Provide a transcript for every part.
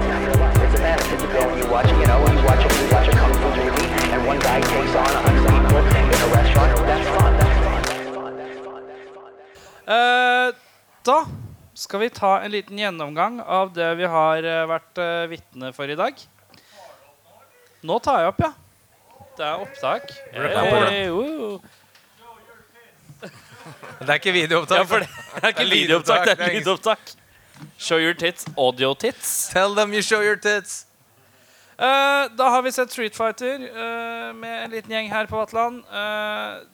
life. It's a fantasy. You go and you watch, you know, you watch a, you watch a kung fu movie, and one guy takes on a hundred people in a restaurant. That's fun. That's fun. That's fun. That's fun. That's fun. Eh, da skal vi ta en liten gjennomgang av det vi har eh, vært uh, vitne for i dag. Nå tar jeg opp, ja. Det er opptak. Hey, woo. Det er ikke videoopptak. Ja, det er ikke videoopptak, det er lydopptak. Show your tits, audio tits. Tell them you show your tits. Uh, da har vi sett Street Fighter uh, med en liten gjeng her på Vatland. Uh,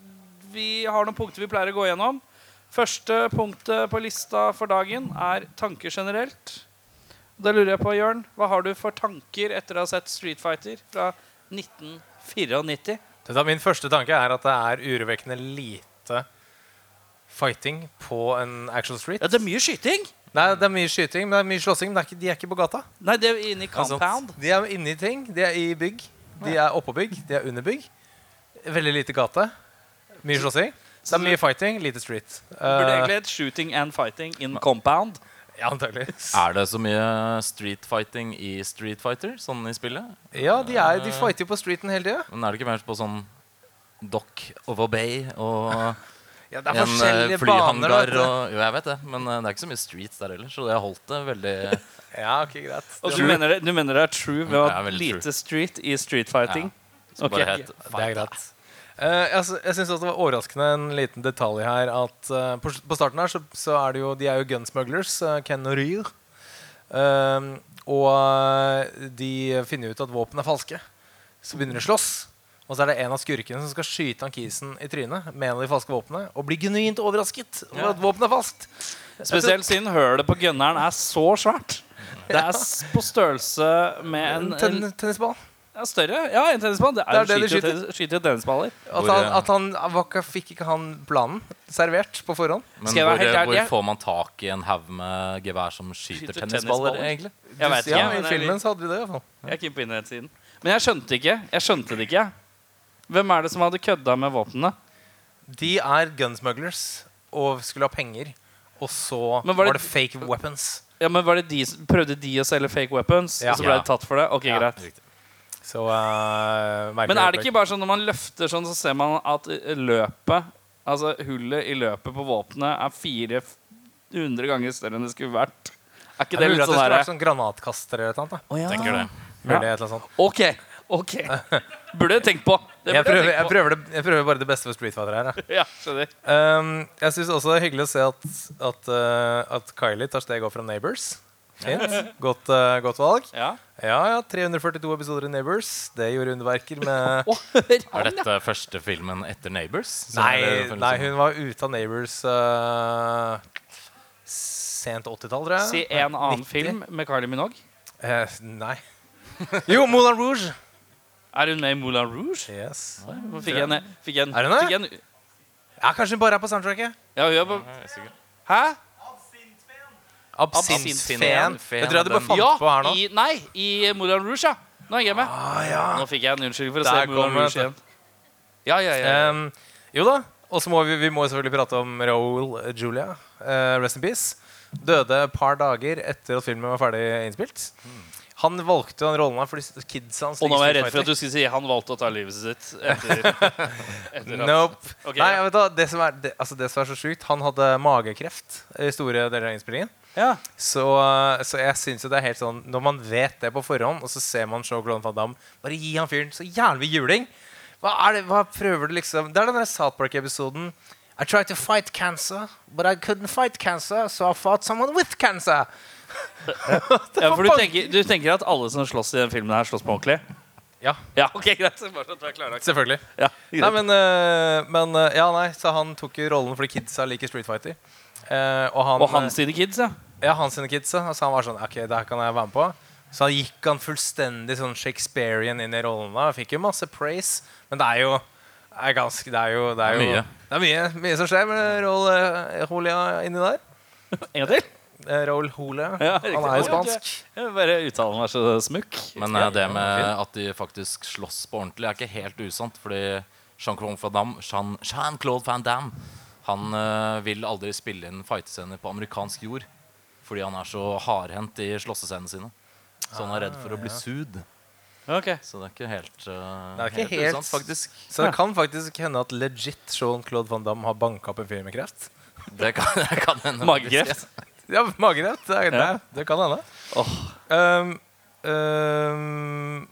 vi har noen punkter vi pleier å gå gjennom. Første punktet på lista for dagen er tanker generelt. Da lurer jeg på, Jørn, hva har du for tanker etter å ha sett Street Fighter fra 1994? Vet Min første tanke er at det er urovekkende lite fighting på en Action street. Ja, det er mye skyting. Nei, Det er mye skyting, men det er mye slåssing. Men det er ikke, de er ikke på gata. Nei, De er inne i Altså, compound. De er inne i ting. De er i bygg. De er oppå bygg. De er under bygg. Veldig lite gate. Mye slåssing. Det er mye fighting, lite street. Burde Eh, egentlig hett shooting and fighting in compound. ja, antagelig Er det så mye street fighting i Street Fighter, sånn i spillet? Ja, de, er, de fighter jo på streeten hele tida. Men er det ikke mer på sånn Dock over Bay og Ja, det er en eh, forskjellige baner. flyhangar og Jo, jeg vet det, men eh, det er ikke så mye streets der heller, så det har holdt det veldig Ja, ok, greit. Og du mener, det, du mener det er true ved å ha lite lite street i street fighting? Ja. Ok. bare het Det er greit. Uh, jeg jeg syns også det var overraskende en liten detalj her at uh, på, på starten her så, så er det jo De er jo gunsmugglers, uh, Ken og Ryr. Uh, og de finner ut at våpen er falske. Så begynner de å slåss. Og så er det en av skurkene som skal skyte han kisen i trynet med en av de falske våpnene. Og blir genuint overrasket over at våpenet er falskt. Spesielt siden hølet på gunneren er så svært. Det er på størrelse med en, En en tennisball. ja, større. Ja, en tennisball. Det er, Det er det skyter, jo skyter. tennis- skyter tennisballer. At han, eh, at han vakka, fikk ikke han planen servert på forhånd. Men hvor, helt hvor får man tak i en haug med gevær som skyter, Skyter tennisballer, tennisballer? egentlig? Jeg vet ja, ikke. I men filmen så hadde de det. iallfall. jeg er keen på internettsiden. Men jeg skjønte ikke. Jeg skjønte det ikke. Hvem er det som hadde kødda med våpnene? De er gunsmugglers og skulle ha penger. Og så var var var det, det- fake weapons. Ja, men var det de, Prøvde de å selge fake weapons, Ja. og så ble Ja. de tatt for det? Ok, Ja. greit Så uh, Men er det ikke bare sånn når man løfter sånn, så ser man at eh, løpet Altså hullet i løpet på våpenet er 400 ganger større enn det skulle vært? Er ikke Det det mulig litt at det sånn skulle vært sånn granatkaster eller noe. Å, ja. Tenker det. Mulig, et eller annet sånt. Ok. Ok Burde jeg tenkt på. Det Jeg prøver, jeg prøver det, jeg prøver bare det beste for Street Fighter her. Ja, skjønner. Um, jeg syns også det er hyggelig å se at, at, uh, at Kylie tar steg opp fra Neighbors. Fint. Godt, uh, godt valg. Ja. Ja, ja, 342 episoder i Neighbors. Det gjorde underverker med Er dette første filmen etter Neighbors? Nei, nei, hun var ute av Neighbors uh, sent 80-tall, tror jeg. Si en annen 90. film med Kylie Minogue. Uh, nei. Jo, Moulin Rouge. Er hun med i Moulin Rouge? Yes. Nå Fikk jeg en, fikk jeg en, Er hun det? fikk jeg en, Ja, kanskje hun bare er på soundtracket. ja, hun er på. Hæ? Absintfen. Fen, Det tror jeg du bare fant Ja, på her nå. i, nei, i Moulin Rouge, ja. Nå er jeg med. Ah, ja. Nå fikk jeg en unnskyldning for å Der se Moulin Rouge det. igjen. Ja, ja, ja. Um, jo da. Og så må vi, vi må selvfølgelig prate om Raoul Julia. Eh, rest in peace. Døde et par dager etter at filmen var ferdig innspilt. Han valgte den rollen her fordi kidsa hans Og nå var jeg redd for at du skulle si han valgte å ta livet sitt etter, etter Nope. Okay, Nei, ja. vet du, det, som er, det, altså det som er så sjukt, han hadde magekreft i store deler av innspillingen. Ja. Så, så jeg syns jo det er helt sånn Når man vet det på forhånd, og så ser man Jean-Claude Van Damme Bare gi han fyren så jævlig juling! Hva, er det, hva prøver du liksom Det er den der South Park-episoden I tried to fight cancer, but I couldn't fight cancer, so I fought someone with cancer. ja, for du tenker, du tenker at alle som slåss i den filmen her, slåss på ordentlig? Ja, Ja, ok, greit. Bare så at du er klarlagt. selvfølgelig. Ja, Nei, men, øh, men øh, Ja, nei, så han tok jo rollen fordi kidsa liker Street Fighter. Eh, og han, Og hans sine kids, ja. Ja, hans sine kids. ja. Så han var sånn Ok, det her kan jeg være med på. Så han gikk han fullstendig sånn Shakespearean inn i rollen. da Fikk jo masse praise. Men det er jo det er ganske Det er jo Det er, jo, Mye. Det er mye, mye som skjer med eh, Julia inni der. En gang til. Eh, Hole. Ja, han er jo spansk. Jeg bare uttalen er så smukk. Men uh, det med at de faktisk slåss på ordentlig, er ikke helt usant. Fordi Jean-Claude Van Damme, Jean, Jean-Claude Van Damme han uh, vil aldri spille inn fightescener på amerikansk jord. Fordi han er så hardhendt i slåssescenene sine. Så han er redd for å bli sued. Okay. Så det er ikke helt uh, Det er ikke helt- usant, faktisk. Så det kan faktisk hende at legit Jean-Claude Van Damme har banka opp en fyr med kreft. Det kan, det kan hende. Magekreft. Ja, magekreft. Det, det, det kan hende. Oh. Um, um,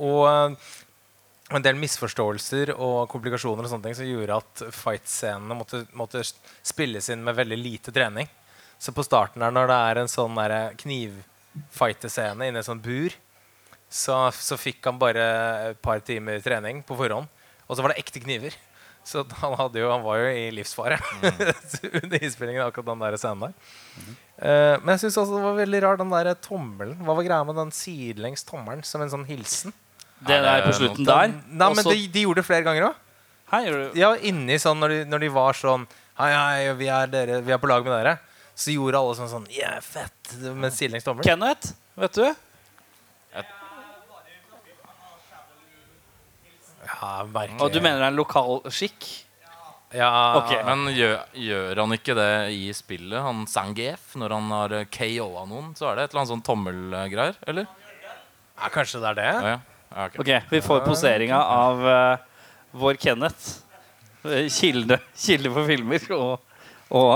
og en del misforståelser og komplikasjoner og sånne ting som gjorde at fight-scenene måtte, måtte spilles inn med veldig lite trening. Så på starten her, når det er en sånn der knivfighte-scene inne i et sånt bur, så, så fikk han bare et par timer trening på forhånd. Og så var det ekte kniver. Så han, hadde jo, han var jo i livsfare under innspillingen av akkurat den der scenen der. Eh, men jeg syns også det var veldig rar den der tommelen. Hva var greia med den sidelengs tommelen som en sånn hilsen? Det Er der på slutten der. Nei, men de, de gjorde det flere ganger òg. Ja, inni sånn når de, når de var sånn Hei, hei, vi er, dere, vi er på lag med dere. Så gjorde alle sånn sånn Yeah, fett. Med sidelengs tommel. Kenneth, vet du? Ja, merkelig. Og du mener det er en lokal skikk? Ja, okay. Men gjør, gjør han ikke det i spillet, han Sangef, når han har eh, KO-a noen? Så er det et eller annet sånn tommelgreier, eller? ja, kanskje det er det? Ja, ja. ja ok. Ok, Vi får poseringa av uh, vår Kenneth. Eh, Kilde, kilde for filmer og, og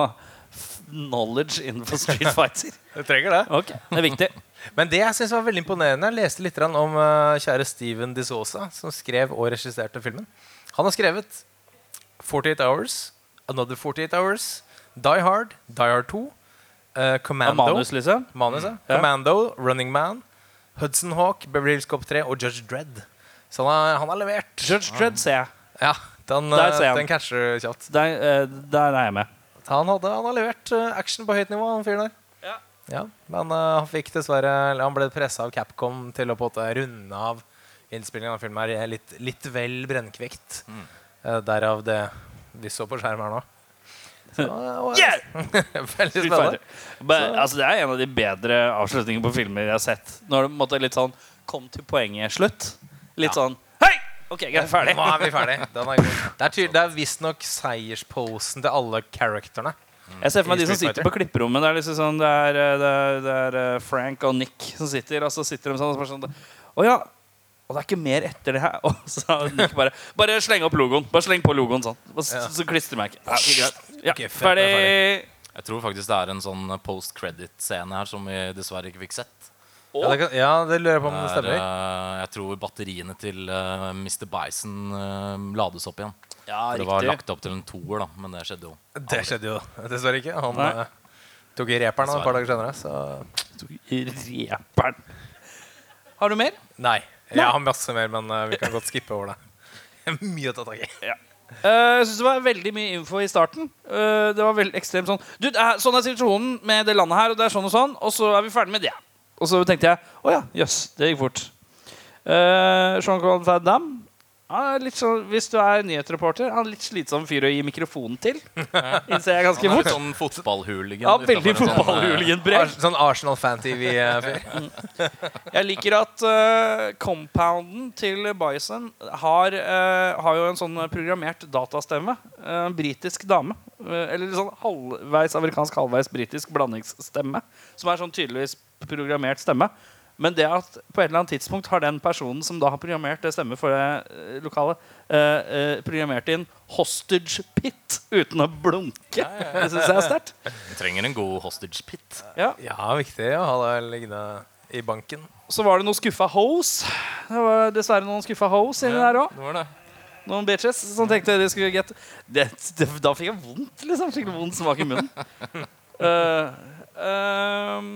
knowledge innenfor street fighter. Du trenger det. Ok, Det er viktig. Men det jeg synes var veldig imponerende Jeg leste litt om uh, kjære Steven DiSosa, som skrev og regisserte filmen. Han har skrevet 48 Hours, Another 48 Hours, Die Hard, Die Hard 2, uh, Commando manus, liksom. manus, Ja. Commando, Running Man, Hudson Hawk, Beverly Hills Cop 3 og Judge Dredd. Så han har, han har levert. Judge Dredd ser jeg. Ja, den, Der eh, ser jeg den catcher kjapt. Der, eh, der er jeg med. Han, hadde, han har levert eh, action på høyt nivå, han fyren der. Ja. Men uh, han fikk dessverre Han ble pressa av Capcom til å på en måte runde av innspillingen av filmen her litt, litt vel brennkvikt. Mm. Uh, derav det vi så på skjermen her nå. Så, uh, Yeah! veldig spennende. Men, altså, det er en av de bedre avslutningene på filmer jeg har sett. Når det måtte litt sånn kom til poenget slutt. Litt Ja. sånn Hei! OK, greit, ferdig. Nå er vi ferdig. Er. Det er, ty- det er visstnok seiersposen til alle characterne. Jeg ser for meg de som sitter på klipperommet. Det er liksom sånn Det er, eh, det er, det er eh, Frank og Nick som sitter, og så sitter de sånn og så sånn Å ja. Og det er ikke mer etter det her. Og så Nick bare Bare sleng opp logoen. Bare sleng på logoen sånn. Og så, Ja. så klistremerke. Ja, ok, greit. Ja, ferdig. er Jeg tror faktisk det er en sånn post credit-scene her som vi dessverre ikke fikk sett. Ja, det, kan, ja, det lurer jeg på om det er, stemmer. eh, jeg tror batteriene til Mr. Bison lades opp igjen. Ja, For det var lagt opp til en toer, da, men det skjedde jo. Det skjedde jo dessverre ikke. Han Nei. eh, tok i reperen et par dager senere. Så Reperen. Har du mer? nei. Jeg har masse mer, men eh, vi kan godt skippe over det. Mye å ta tak i. Eh, Jeg synes det var veldig mye info i starten. Uh, det var veldig ekstremt sånn du, er, Sånn er situasjonen med det landet her, og det er sånn og sånn, og så er vi ferdig med det. Og så tenkte jeg å ja, jøss, det gikk fort. Uh, Jean-Claude Van Damme sånn, Hvis du er nyhetsreporter, han er litt slitsom fyr å gi mikrofonen til. Innser jeg ganske fort. sånn fotballhooligan. Ja, veldig for sånn, eh, fotballhooligan-brev. Sånn, Sånn Arsenal Fan-TV-fyr. Jeg liker at uh, compounden til Bison har, uh, har jo en sånn programmert datastemme. En En britisk dame. eller sånn halvveis amerikansk, halvveis britisk blandingsstemme. Som er sånn tydeligvis programmert stemme. Men det at på et eller annet tidspunkt har den personen som da har programmert det stemmer for det eh, lokale, eh, eh, programmert inn 'hostage pit' uten å blunke. Det syns jeg er sterkt. Vi trenger en god hostage pit. Ja. Ja, viktig å ha det liggende i banken. Så var det noen skuffa hoes. Det var dessverre noen skuffa hoes inni der òg. Det var det. Noen bitches som tenkte de skulle get det, det, Da fikk jeg vondt, liksom. Skikkelig vond smak i munnen. uh, ehm,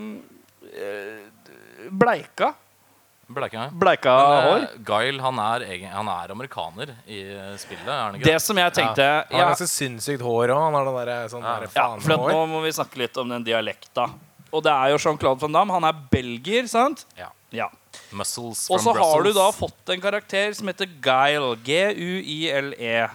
eh, bleika. Bleika. Bleika Men, hår. eh, Guile han er, han er amerikaner i eh, spillet, er han ikke? Det som jeg tenkte Han har ja, ganske sinnssykt hår òg. Han har det der, sånn Ja. der ja, for Nå må vi snakke litt om den dialekta. Og det er jo Jean-Claude van Damme. Han er belgier, sant? Ja. Ja. Muscles Og så har du da fått en karakter som heter Guile. G-u-i-l-e. E.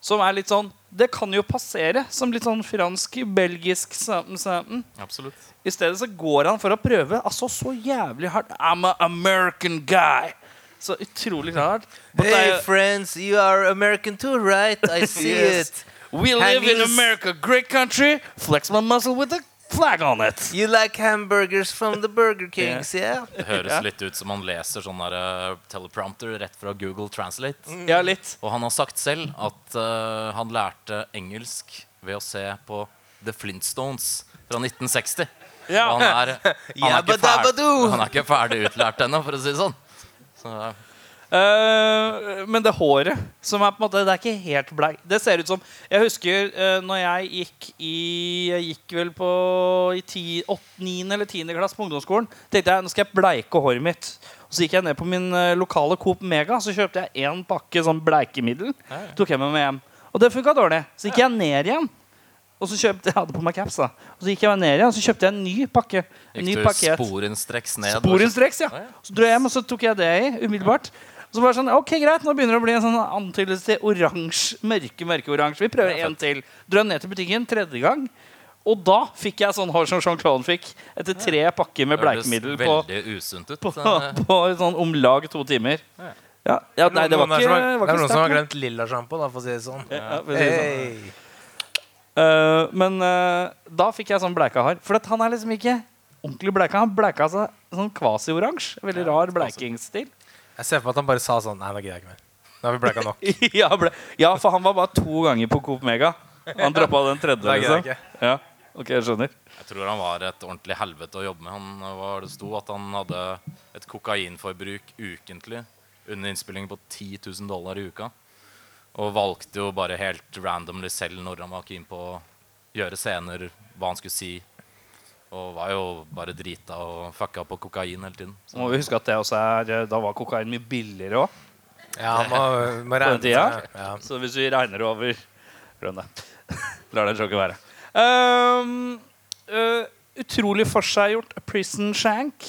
Som er litt sånn Det kan jo passere som litt sånn fransk, belgisk something, something. Absolutt. I stedet så går han for å prøve altså så jævlig hardt. I'm an American guy. Så utrolig hardt. But Hey I- friends, you are American too, right? I see Yes. it. we live in America, great country. Flex my muscle with a flag on it. You like hamburgers from the Burger Kings, yeah? Det høres litt ut som han leser sånn der eh, teleprompter rett fra Google Translate. Ja, litt. Og han har sagt selv at uh, han lærte engelsk ved å se på The Flintstones fra 1960. Ja. Og han er, han, er ikke ferdig, han er ikke ferdig utlært ennå, for å si det sånn. Så, Eh, men det håret som er på en måte Det er ikke helt bleik. Det ser ut som Jeg husker uh, når jeg gikk i Jeg gikk vel på i 9. eller 10. klasse på ungdomsskolen. tenkte jeg nå skal jeg bleike håret mitt. Og Så gikk jeg ned på min uh, lokale Coop Mega Så kjøpte jeg én pakke sånn bleikemiddel. Tok jeg med meg hjem Og det funka dårlig. Så gikk jeg ned igjen. Og så kjøpte jeg hadde på meg caps da Og så gikk jeg ned igjen Og så kjøpte jeg en ny pakke. En ny du sporenstreks ned? Sporenstreks, ja. Ja, ja. Så dro jeg hjem, og så tok jeg det i umiddelbart. Og så bare sånn, ok, greit, Nå begynner det å bli en sånn antydelse til oransje. Mørke, mørke oransje. Vi prøver en til. Drønn ned til butikken tredje gang. Og da fikk jeg sånn hår som Jean-Claude fikk. Etter tre pakker med bleikemiddel på, på, Eh, på sånn om lag to timer. Ja, ja nei, det var ikke, har- det er noen som har glemt lilla sjampo, for å si det sånn. Ja, for å si det sånn. Hey. Eh, men uh, da fikk jeg sånn bleika hår. For han er liksom ikke ordentlig bleika. Han bleika seg sånn kvasi-oransje. Veldig rar bleikingsstil. Jeg ser for meg at han bare sa sånn Nei, nå gidder jeg ikke mer. Nå har vi bleika nok. ja, ble, ja, for han var bare to ganger på Coop Mega. Han droppa den tredje. Nei, Liksom. Ja, ok, jeg skjønner. Jeg tror han var et ordentlig helvete å jobbe med. Han var, det sto at han hadde et kokainforbruk ukentlig under innspilling på 10 000 dollar i uka. Og valgte jo bare helt randomly selv når han var keen på å gjøre scener, hva han skulle si. Og var jo bare drita og fucka på kokain hele tiden. Så Må vi huske at det også er Da var kokain mye billigere òg. Ja, må, må regne det. Ja. Så hvis vi regner over Glem det. Lar den joket være. Um, uh, utrolig forseggjort prison shank.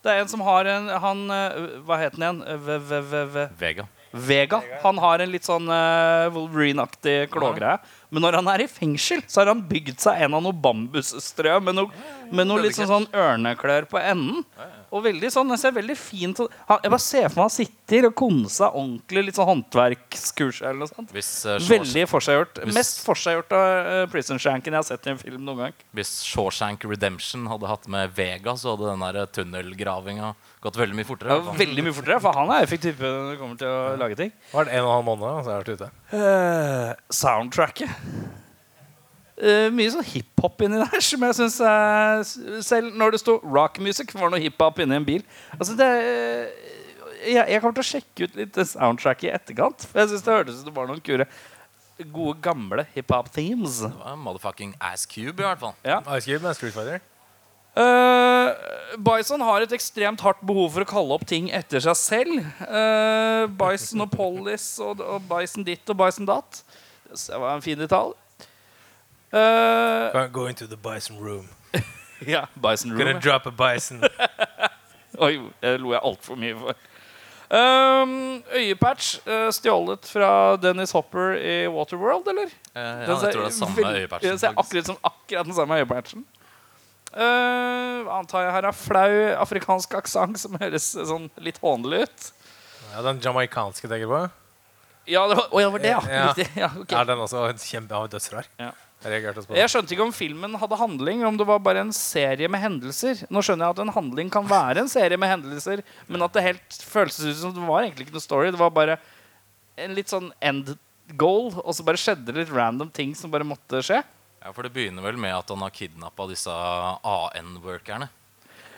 Det er en som har en han, uh, Hva het den igjen? V, v, v, v. Vega. Vega. Han har en litt sånn uh, Wolverine-aktig klågreie. Men når han er i fengsel, så har han bygd seg en av noe bambusstrø med noe, med noe litt sånn, sånn ørneklør på enden. Og veldig sånn, det ser veldig fint. Han- Jeg bare ser for meg han sitter og konser ordentlig litt sånn håndverkskurs eller noe sånt. Hvis, uh, Veldig forseggjort. Mest forseggjort av uh, Prison Shanken jeg har sett i en film noen gang. hvis Shawshank Redemption hadde hatt med Vega, så hadde den der tunnelgravinga gått veldig mye fortere. Ja. Veldig mye fortere, for han er effektiv når det kommer til å lage ting. Var det en og en halv måned, så har jeg vært ute. Uh, soundtracket. Eh, mye sånn hiphop inni der som jeg syns Selv når det sto rock music, var det noe hiphop inni en bil. Altså det jeg, jeg kommer til å sjekke ut litt Soundtrack soundtracket i etterkant. For jeg synes det hørtes ut som det var noen kure gode, gamle hiphop-themes. Det var motherfucking Ass Cube, i hvert fall. Ja. Ice Cube med Street Fighter. Uh, Bison har et ekstremt hardt behov for å kalle opp ting etter seg selv. Uh, Bison og Pollis og, og Bison ditt og Bison datt. Det var en fin detalj. Uh, Go- Go into the bison room. ja, Bison room. Gonna Room. drop a bison. Oi, det lo jeg altfor mye for. Um, øyepatch uh, stjålet fra Dennis Hopper i Waterworld, eller? Uh, ja, Den jeg tror det er samme øyepatchen. Ser akkurat som akkurat den samme øyepatchen. Uh, hva antar jeg her er flau afrikansk aksent som høres sånn litt hånlig ut. Ja, den jamaicanske tenker du på? Ja, det var, oh, ja, var det, ja. Ja. Riktig. Ja, okay. Er den også kjempe av dødsrar? Ja. Jeg skjønte ikke om filmen hadde handling, om det var bare en serie med hendelser. Nå skjønner jeg at en handling kan være en serie med hendelser, men at det helt føltes ut som det var egentlig ikke noe story. Det var bare en litt sånn end goal, og så bare skjedde det litt random ting som bare måtte skje. Ja, for Det begynner vel med at han har kidnappa disse AN-workerne.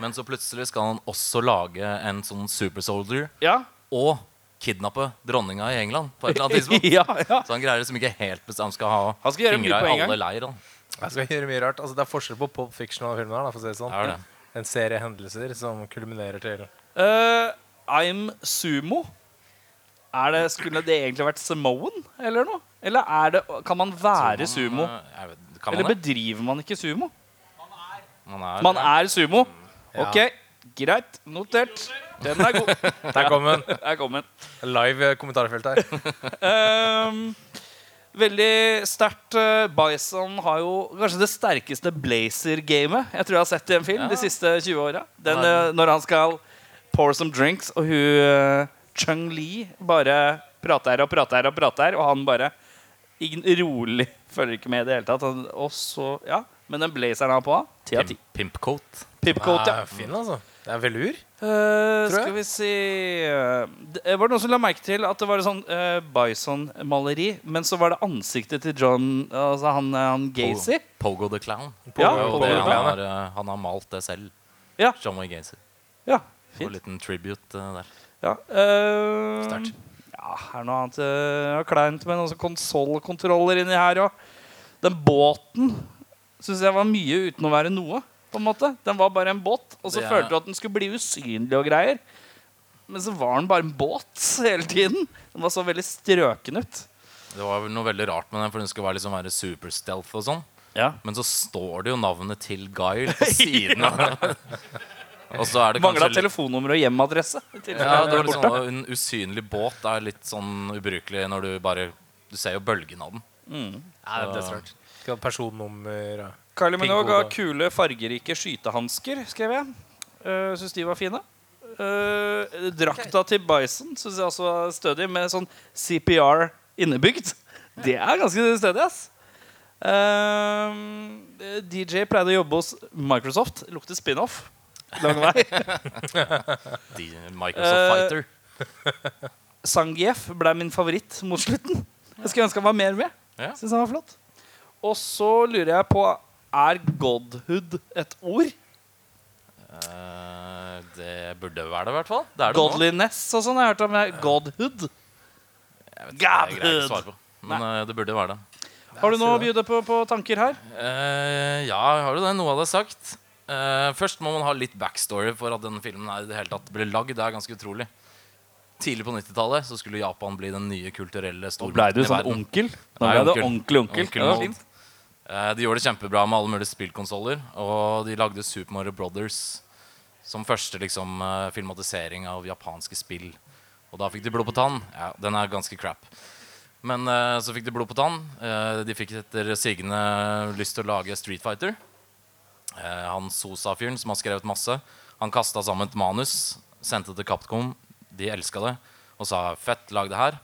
Men så plutselig skal han også lage en sånn super soldier Ja, og kidnappe dronninga i England på et eller annet tidspunkt. ja, ja. Så han greier liksom ikke helt bestemt. Han skal ha Han skal fingra i alle leir. Han. Skal gjøre mye rart. Altså, det er forskjell på Pop Fiction og filmen. Da, for å si det sånn. Det er det. En serie hendelser som kulminerer til uh, I'm Sumo. Er det, skulle det egentlig vært Samoan eller noe? Eller er det, kan man være sumo? eh, vet, man Eller bedriver man ikke sumo? Man er, Man er sumo. Ja. Ok, greit. Notert. Den er god. Der kom den. Der kom den. Live eh, kommentarfelt her. um, veldig sterkt. eh, Bison har jo kanskje det sterkeste blazer-gamet jeg tror jeg har sett i en film Ja. de siste 20 åra. Uh, når han skal pour some drinks, og hun uh, Chung-Li bare prater og prater og prater, og han bare rolig følger ikke med i det hele tatt. Han- Og så, ja, Men den blazeren han har på, ti av ti. Pimpcoat. Pimp ja. Ja, fin, altså. Det er velur. Uh, Tror jeg. skal vi si eh, det- Var det noen som la merke til at det var et sånn uh, Bison-maleri, men så var det ansiktet til John Altså han, han Gacy? Pogo the Clown. Ja, Pogo det, the han, har, han har malt det selv. Ja. John Wayne Gacy. Ja, Og en liten tribute der. Ja, eh, Sterkt. Ja, er det noe annet uh, kleint med noen konsollkontroller inni her òg. Den båten syns jeg var mye uten å være noe. På en måte Den var bare en båt, og så Det er- følte du at den skulle bli usynlig og greier. Men så var den bare en båt hele tiden. Den var så veldig strøken ut. Det var noe veldig rart med den, for den skulle være, liksom være super stealth og sånn. Ja. Men så står det jo navnet til Guile på siden av den. Og så er det Mangla kanskje litt, telefonnummer og hjemadresse. ja, det var litt sånn, En usynlig båt er litt sånn ubrukelig når du bare Du ser jo bølgen av den. Ja, det er dødsrart. Skal ha personnummer og Kylie Minogue har kule, fargerike skytehansker, skrev jeg. Uh, syns de var fine. Uh, drakta til Bison syns jeg også var stødig, med sånn CPR innebygd. Det er ganske stødig, ass. Uh, DJ pleide å jobbe hos Microsoft. Lukter spin-off. Lang vei. Microsoft Eh, Fighter. Sangief ble min favoritt mot slutten. Jeg skulle ønske han var mer med. Ja. Synes han var flott. Og så lurer jeg på Er godhood et ord? Eh, det burde være det, i hvert fall. Det er det nå. Godliness og sånn. Jeg har hørt om godhood. Jeg vet ikke, det er å svare på. Men eh, det burde være det. Har du noe å bjude på, på tanker her? Eh, ja, har du det. Noe av det sagt. Eh, først må man ha litt backstory for at denne filmen er i det hele tatt ble lagd. Det er ganske utrolig. Tidlig på 90-tallet så skulle Japan bli den nye kulturelle stormakten ble du i sånn verden. onkel. Nei, onkel. ordentlig onkel. Onkel Ja, det var fint. Eh, de gjorde det kjempebra med alle mulige spillkonsoller. Og de lagde Super Mario Brothers som første liksom, eh, filmatisering av japanske spill. Og da fikk de blod på tann. Ja, den er ganske crap. Men uh, så fikk de blod på tann. Uh, de fikk etter sigende lyst til å lage Street Fighter. Uh, han Sosa-fyren som har skrevet masse, han kasta sammen et manus, sendte det til Capcom. De elska det og sa 'fett, lag det her'.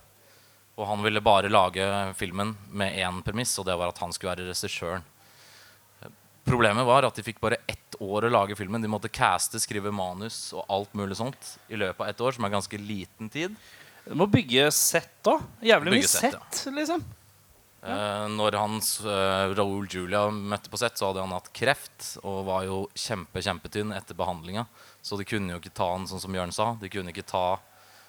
Og han ville bare lage filmen med én premiss, og det var at han skulle være regissøren. Problemet var at de fikk bare ett år å lage filmen. De måtte caste, skrive manus og alt mulig sånt i løpet av ett år, som er ganske liten tid. Du må bygge sett òg. Jævlig mye sett, ja. liksom. Eh, når hans uh, Raoul Julia møtte på sett, så hadde han hatt kreft og var jo kjempe, kjempetynn etter behandlinga. Så de kunne jo ikke ta han sånn som Jørn sa. De kunne ikke ta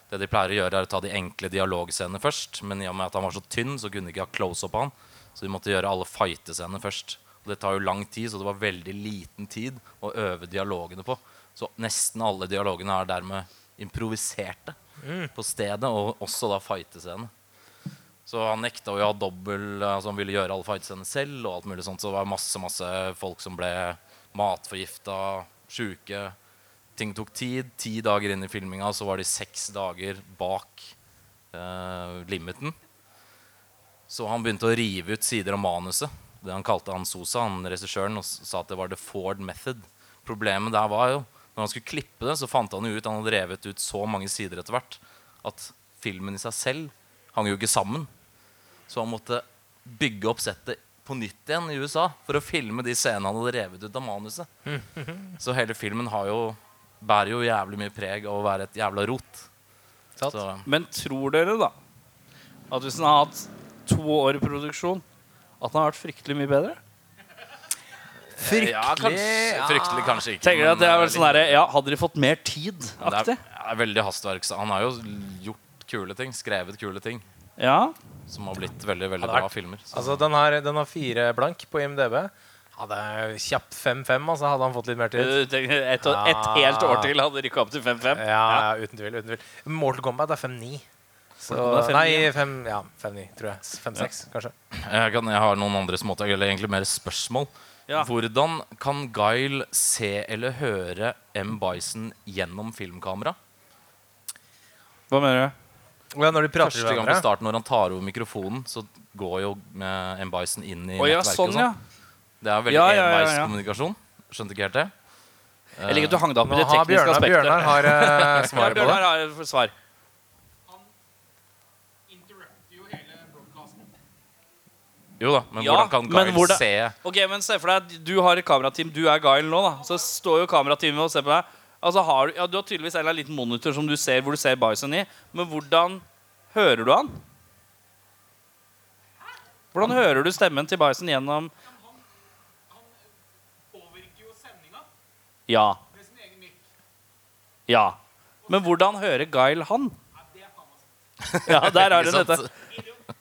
Det de pleier å gjøre, er å ta de enkle dialogscenene først. Men i og med at han var så tynn, så kunne de ikke ha close-up på han. Så de måtte gjøre alle fightescenene først. Og det tar jo lang tid, så det var veldig liten tid å øve dialogene på. Så nesten alle dialogene er dermed improviserte på stedet, og også da fightescenene. Så han nekta å ha dobbel altså Han ville gjøre alle fightscenene selv. Og alt mulig sånt Så det var masse masse folk som ble matforgifta, sjuke. Ting tok tid. Ti dager inn i filminga så var de seks dager bak eh, limiten. Så han begynte å rive ut sider av manuset. Det han kalte han Sosa, han regissøren, og sa at det var the Ford method. Problemet der var jo Når han skulle klippe det, så fant han jo ut Han hadde revet ut så mange sider etter hvert at filmen i seg selv hang jo ikke sammen. Så han måtte bygge opp settet på nytt igjen i USA for å filme de scenene han hadde revet ut av manuset. Så hele filmen har jo, bærer jo jævlig mye preg av å være et jævla rot. Så, Men tror dere, da, at hvis han har hatt to år i produksjon, at han har vært fryktelig mye bedre? ja, kanskje, fryktelig kanskje ikke. Tenker du at det er vel sånn derre Ja, hadde de fått mer tid? det Aktig? er, det er veldig hastverk. så Han har jo gjort kule ting, skrevet kule ting, Ja. som har blitt veldig veldig bra filmer. Så. Altså, den har, den har fire blank på IMDb. Hadde kjapt 5-5, altså, hadde han fått litt mer tid. Du tenker Et, helt år til hadde rykka opp til 5-5? Ja, ja, uten tvil. uten tvil Mortal Kombat er 5-9. Så- 5-9, Nei, 5, ja, 5-9, tror jeg. 5-6, kanskje. Jeg, kan, jeg har noen andre småtak, eller egentlig mer spørsmål. Ja. Hvordan kan Guile se eller høre M. Bison gjennom filmkamera? Hva mener du? Ja, når de prater Første gang på starten når han tar over mikrofonen, så går jo M. Bison inn i oh, ja, nettverket. sånn, og ja. Det er veldig Ja, ja, ja, ja. enveiskommunikasjon. Skjønte ikke helt det. Jeg liker at du hang deg opp i det tekniske Bjørnar, aspektet. Bjørnar har uh, svaret på det. Bjørnar har svar. Jo da, men Ja, hvordan kan men Guile hvordan- se Ok, men se for deg Du har et kamerateam, du er Guile nå. da Så står jo kamerateamet og ser på deg. Altså har du, ja, du har tydeligvis en liten monitor som du ser hvor du ser Bison i. Men hvordan hører du han? Hvordan hører du stemmen til Bison gjennom Ja. Ja. Men hvordan hører Guile han? Ja, der er det dette.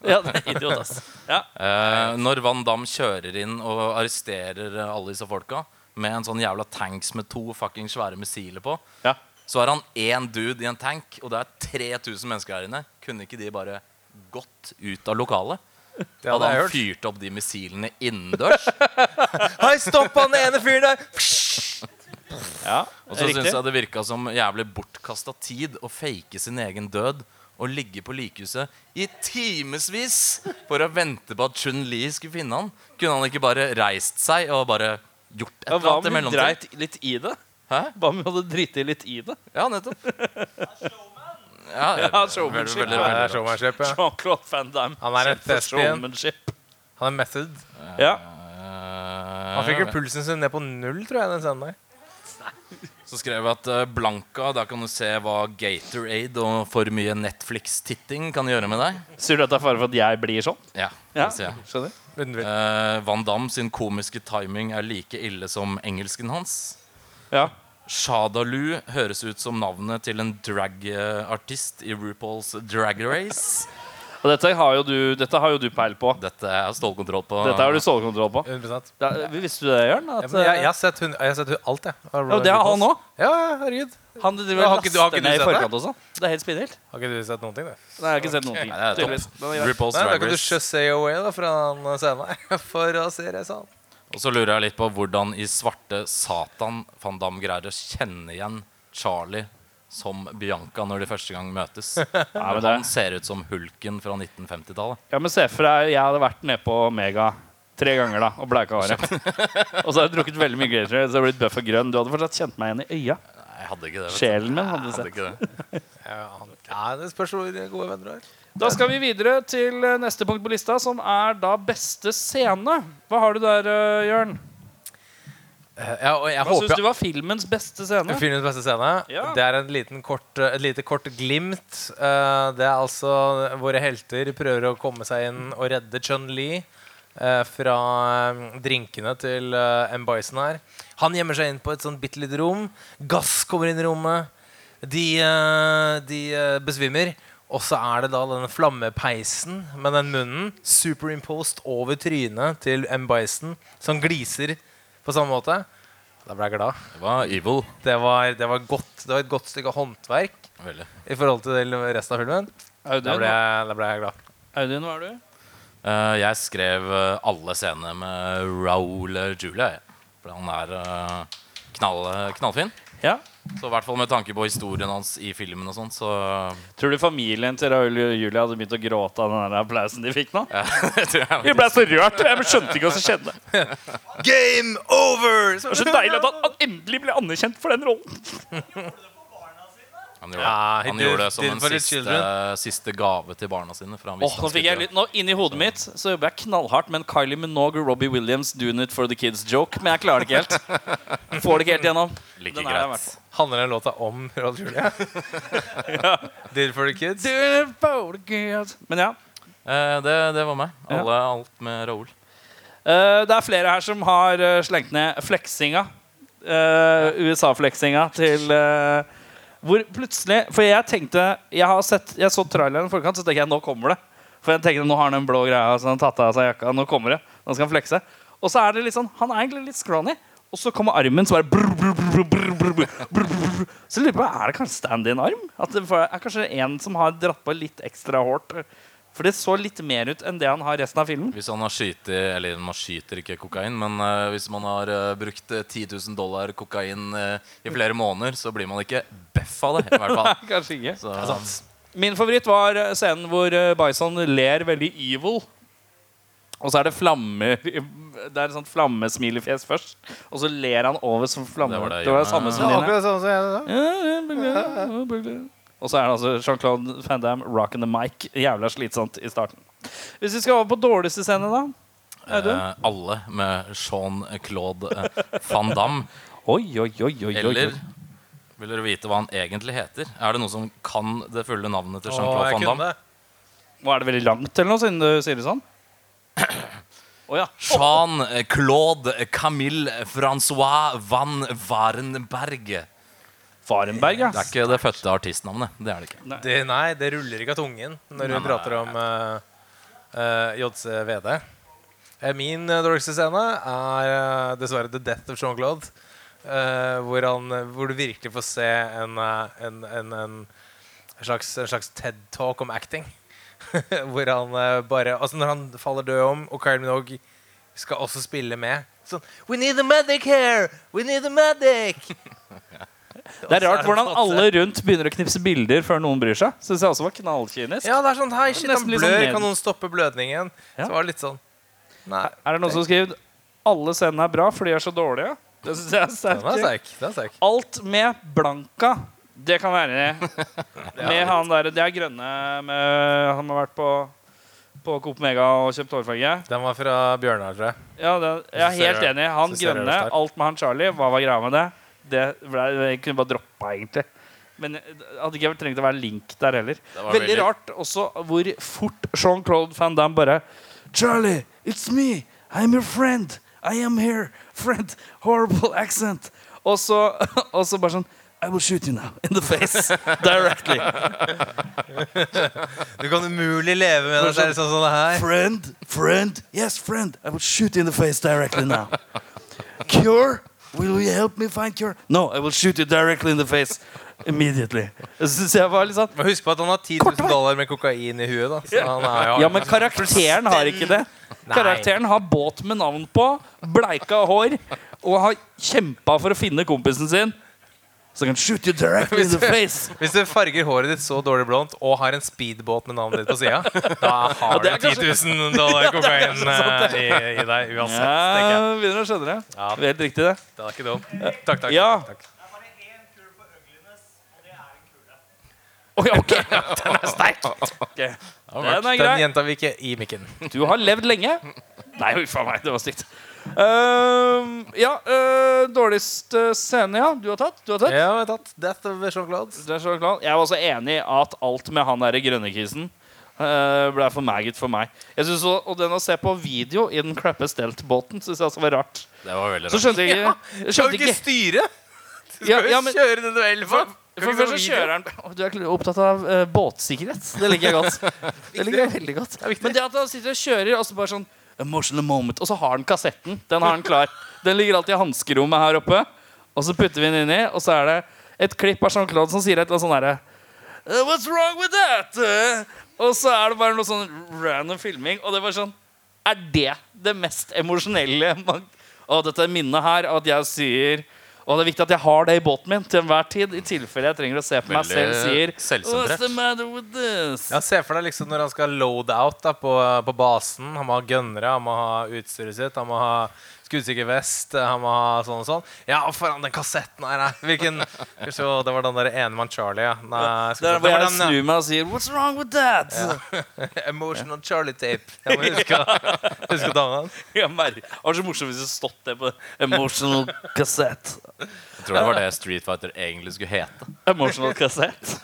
Ja, det er idiot, ass. Ja. Eh, når Van Damme kjører inn og arresterer alle disse folka med en sånn jævla tanks med to fucking svære missiler på, Ja. så er han én dude i en tank, og det er 3000 mennesker her inne. Kunne ikke de bare gått ut av lokalet? Det hadde Hadde han fyrt opp de missilene innendørs? Hei, stopp han ene fyren der! Ja. Og så syns jeg det virka som jævlig bortkasta tid å fake sin egen død og ligge på likhuset i timevis for å vente på at Chun-Li skulle finne han. Kunne han ikke bare reist seg og bare gjort et eller annet i om vi dreit litt i det? Hæ? Hva om vi hadde driti litt i det? Ja, nettopp. Ja, Ja, showmanship. veldig, veldig, er showmanship, ja. Jean-Claude Van Damme. Han er for showmanship. Han er method. Ja. Han fikk jo pulsen sin ned på null, tror jeg, den scenen der. Så skrev jeg at eh, Blanka, der kan du se hva Gatorade og for mye Netflix-titting kan gjøre med deg. Sier du at det er fare for at jeg blir sånn? Ja, Ja, sier jeg. skjønner Uh. Eh, Van Damme sin komiske timing er like ille som engelsken hans. Ja. Shadalu høres ut som navnet til en drag-artist i RuPaul's Drag Race. Og dette har jo du, dette har jo du peil på. Dette har stålkontroll på. Dette har du stålkontroll på. 100 Ja, visste du det, Jørn? ja, At, men jeg, jeg, har sett hun, jeg har sett hun, alt, jeg. av ja, det har han òg. Ja, ja, herregud. Han driver Ja, og har ikke du- har laster ikke du ned i sett forkant og sånn. Det er helt spinnvilt. Har ikke du sett noen ting, du? Nei, Jeg har ikke sett noen ting. Nei, det er tydeligvis. topp. Men det greit. RuPaul's Nei, da Drag kan du Race. just say away da fra den scenen for å se resten. Og så lurer jeg litt på hvordan i svarte satan Van Damme greier å kjenne igjen Charlie som Bianca når de første gang møtes. Ja, men Han ser ut som hulken fra 1950-tallet. ja, men se for deg, jeg hadde vært nede på Mega tre ganger da og bleika håret. og så hadde jeg drukket veldig mye Gatorade, så jeg blitt bøff og grønn. Du hadde fortsatt kjent meg igjen i øya. Nei, jeg hadde ikke det. vet. Sjelen min hadde Jeg hadde sett. ikke det. Ja, det spørs hvor gode venner du er. Da skal vi videre til eh, neste punkt på lista, som er da beste scene. Hva har du der, eh, Jørn? Eh, Ja, Hva syns du var filmens beste scene? Filmens beste scene. Ja. Det er en liten kort, et lite kort glimt. Eh, Det er altså våre helter prøver å komme seg inn og redde Chun-Li eh, fra eh, drinkene til eh, M. Bison her. Han gjemmer seg inn på et sånt bitte lite rom. Gass kommer inn i rommet. De, eh, de eh, besvimer. Og så er det da denne flammepeisen med den munnen superimposed over trynet til M. Bison, som gliser på samme måte. Da ble jeg glad. Det var evil. Det var, det, var godt, det var et godt stykke håndverk Veldig. i forhold til resten av filmen. Da Audun, ble jeg, da ble jeg glad. Audun, hva er du? Uh, jeg skrev eh, alle scenene med Raoul Julia. For han er uh, knall, knallfin. Ja. Så i hvert fall med tanke på historien hans i filmen og sånn, så Tror du familien til Raoul og Julie hadde begynt å gråte av den der applausen de fikk nå? ja, det tror jeg Jeg ble så rørt. Jeg skjønte ikke hva som skjedde. Game over! Det var så deilig at han, han endelig ble anerkjent for den rollen. Han gjorde, Ja, han did- gjorde det som en siste, siste gave til barna sine. For han Åh, nå fikk jeg litt, nå Inni hodet mitt så jobber jeg knallhardt med en Kylie Minogue og Robbie Williams 'Doing It For The Kids'-joke, men jeg klarer det ikke helt. Får det ikke helt gjennom. Like Den er i hvert greit. Handler den låta om Roll Julia? Did it for the kids? Did it for the kids. Men ja. Eh, det, det var meg. Alle, Alt med Raoul. Eh, det er flere her som har eh, slengt ned fleksinga. eh, USA-fleksinga til eh, Hvor plutselig For jeg tenkte Jeg har sett Jeg så traileren i forkant, så tenker jeg nå kommer det. For jeg tenkte nå har han den blå greia, så han tatt av seg jakka. Nå kommer det. Nå skal han flekse. Og så er det litt sånn Han er egentlig litt scrawny. Og så kommer armen, som bare brr, brr, brr, brr, brr, brr, brr, brr. Så lurer på, Er det kanskje stand-in-arm? At det er kanskje en som har dratt på litt ekstra hårt? For det så litt mer ut enn det han har resten av filmen. Hvis han har skytet Eller man skyter ikke kokain, men uh, hvis man har uh, brukt eh, 10 000 dollar kokain uh, i flere måneder, så blir man ikke beff av det. I hvert fall. Kanskje ikke. Så, Min favoritt var eh, scenen hvor eh, Bison ler veldig evil. Og så er det flammer Det er et sånt flammesmilefjes først. Og så ler han over som flamme. Det var det, det var det samme som Ja, dine. sånn som jeg. Og så er det altså Jean-Claude Van Damme rocking the mic. Jævla slitsomt i starten. Hvis vi skal over på dårligste scene, da. Eh, alle med Jean-Claude eh, van Damme. Oi, oi, oi, oi, oi. Eller vil dere vite hva han egentlig heter? Er det noen som kan det fulle navnet til Jean-Claude van Damme? Hva er det veldig langt eller noe, siden du sier det sånn? Å ja. Jean-Claude Camille Francois van Varenberg. Varenberg, ja. Det er ikke det fødte artistnavnet. Det er det ikke. Det, nei, det ruller ikke av tungen når hun prater om uh, JCVD. Eh, Min uh, dårligste scene er uh, dessverre The Death of Jean-Claude. eh, hvor, hvor du virkelig får se en, eh, en, en, en, slags, en slags TED-talk om acting. hvor han eh, bare Altså Når han faller død om, og Kyle Minogue skal også spille med Sånn We need a medic here! We need a medic! Det er rart hvordan alle rundt begynner å knipse bilder før noen bryr seg. Synes jeg også var knallkynisk. Ja, det er sånn Hei, shit, han Nesten sånn blør. Kan noen stoppe blødningen? Ja. Så var det litt sånn Nei. Er det noen som har skrevet alle scenene er bra, for de er så dårlige? Det synes jeg er er sterkt. er. Alt med Blanka, det kan være Med han der, Det er grønne med, Han har vært på på Coop Mega og kjøpt hårfarge. Den var fra Bjørnar, tror jeg. Ja, det, jeg er helt enig. Han jeg grønne, alt med han Charlie, hva var greia med det? Det ble, Jeg kunne bare droppa, egentlig. Men det hadde ikke trengt å være link der heller. Veldig veldig- rart også hvor fort Jean-Claude Van Damme bare Charlie, it's me. I'm your friend. I am here. Friend. Horrible accent. Og så, og så bare sånn I will shoot you now in the face. Directly. Du kan umulig leve med deg sånn som det her. Friend, friend, yes, friend. I will shoot you in the face directly now. Cure? Will you help me find cure? No, I will shoot you directly in the face immediately. Sånn Men husk på at han har 10 000 dollar med kokain i huet. da Så han er ja. Ja, men karakteren har ikke det. Karakteren har båt med navn på, bleika hår og har kjempa for å finne kompisen sin. Så can shoot you directly in the face. Hvis du farger håret ditt så dårlig blondt og har en speedbåt med navnet ditt på sida, da har ja, du er 10 000 dollar kokain ja, i, i deg uansett. Ja, jeg. Begynner å skjønne det. Ja. Det er Helt riktig, det. Det er ikke dumt. Takk, takk. Ja. takk, Okay, Oi, ok, Den er sterk. Okay. Den er Den gjentar vi ikke i mikken. Du har levd lenge. Nei, uff a meg, det var stygt. Ehm, ja, uh, dårligste scene, ja. Du har tatt? Du har tatt? Ja, jeg har tatt Death of Jean-Claude. Så klart. Jeg var også enig i at alt med han derre grønnekisen uh, ble for maggot for meg. Jeg synes også, Og den å se på video i den crappe steltbåten syns jeg også var rart. Det var veldig Så rart. skjønte jeg ja, jeg skjønte jo ikke ikke styre! Du Ja, skal ja, jo men- kjøre den du For, for først så kjører han Du er opptatt av uh, båtsikkerhet. Det liker jeg godt. Det liker jeg veldig godt Men det at han sitter og kjører, og så bare sånn Emotional moment. Og så har han kassetten. Den har han klar. Den ligger alltid i hanskerommet her oppe. Og så putter vi den inni, og så er det et klipp av Jean-Claude som sier et eller annet sånn herre «Uh, What's wrong with that? Uh?» og så er det bare noe sånn random filming, og det var sånn Er det det mest emosjonelle man Og dette minnet her at jeg sier og det er viktig at jeg har det i båten min til enhver tid. I tilfelle jeg trenger å se på meg selv sier. What's the matter with this? Ja, Se for deg liksom når han skal load out da, på, på basen. Han må ha gunnere, han må ha utstyret sitt, han må ha skuddsikker vest, han må ha sånn og sånn. Ja, foran den kassetten her, nei. Hvilken så, Det var den der enemann Charlie, ja. Nei, det er hvor jeg den, snur meg og sier What's wrong with that? ja. Emotional Charlie tape. Jeg må huske, huske å ta med den. Det var så morsomt hvis det stått det på Emotional cassette. Jeg tror det var det Street Fighter egentlig skulle hete. Emotional cassette.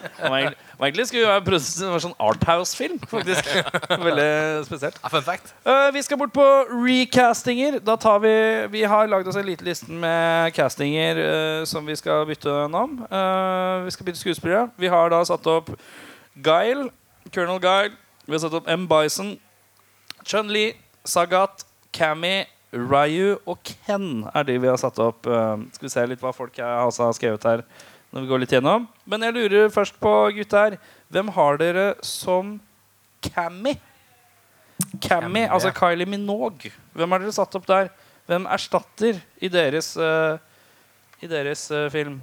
Var egentlig, skulle var prøve være produsert- sånn Arthouse-film, faktisk. Veldig spesielt. Ja, fun fact. Uh, vi skal bort på recastinger. Da tar vi Vi har lagd oss en liten liste med castinger uh, som vi skal bytte navn. Uh, vi skal bytte skuespillere. Vi har da satt opp Guile, Colonel Guile. Vi har satt opp M. Bison, Chun-Li, Sagat, Cammy, Ryu og Ken er de vi har satt opp. Skal vi se litt hva folk har skrevet her når vi går litt gjennom. Men jeg lurer først på, gutter, hvem har dere som Cammy? Cammy, altså. Kylie Minogue. Hvem har dere satt opp der? Hvem erstatter i deres, uh, i deres uh, film?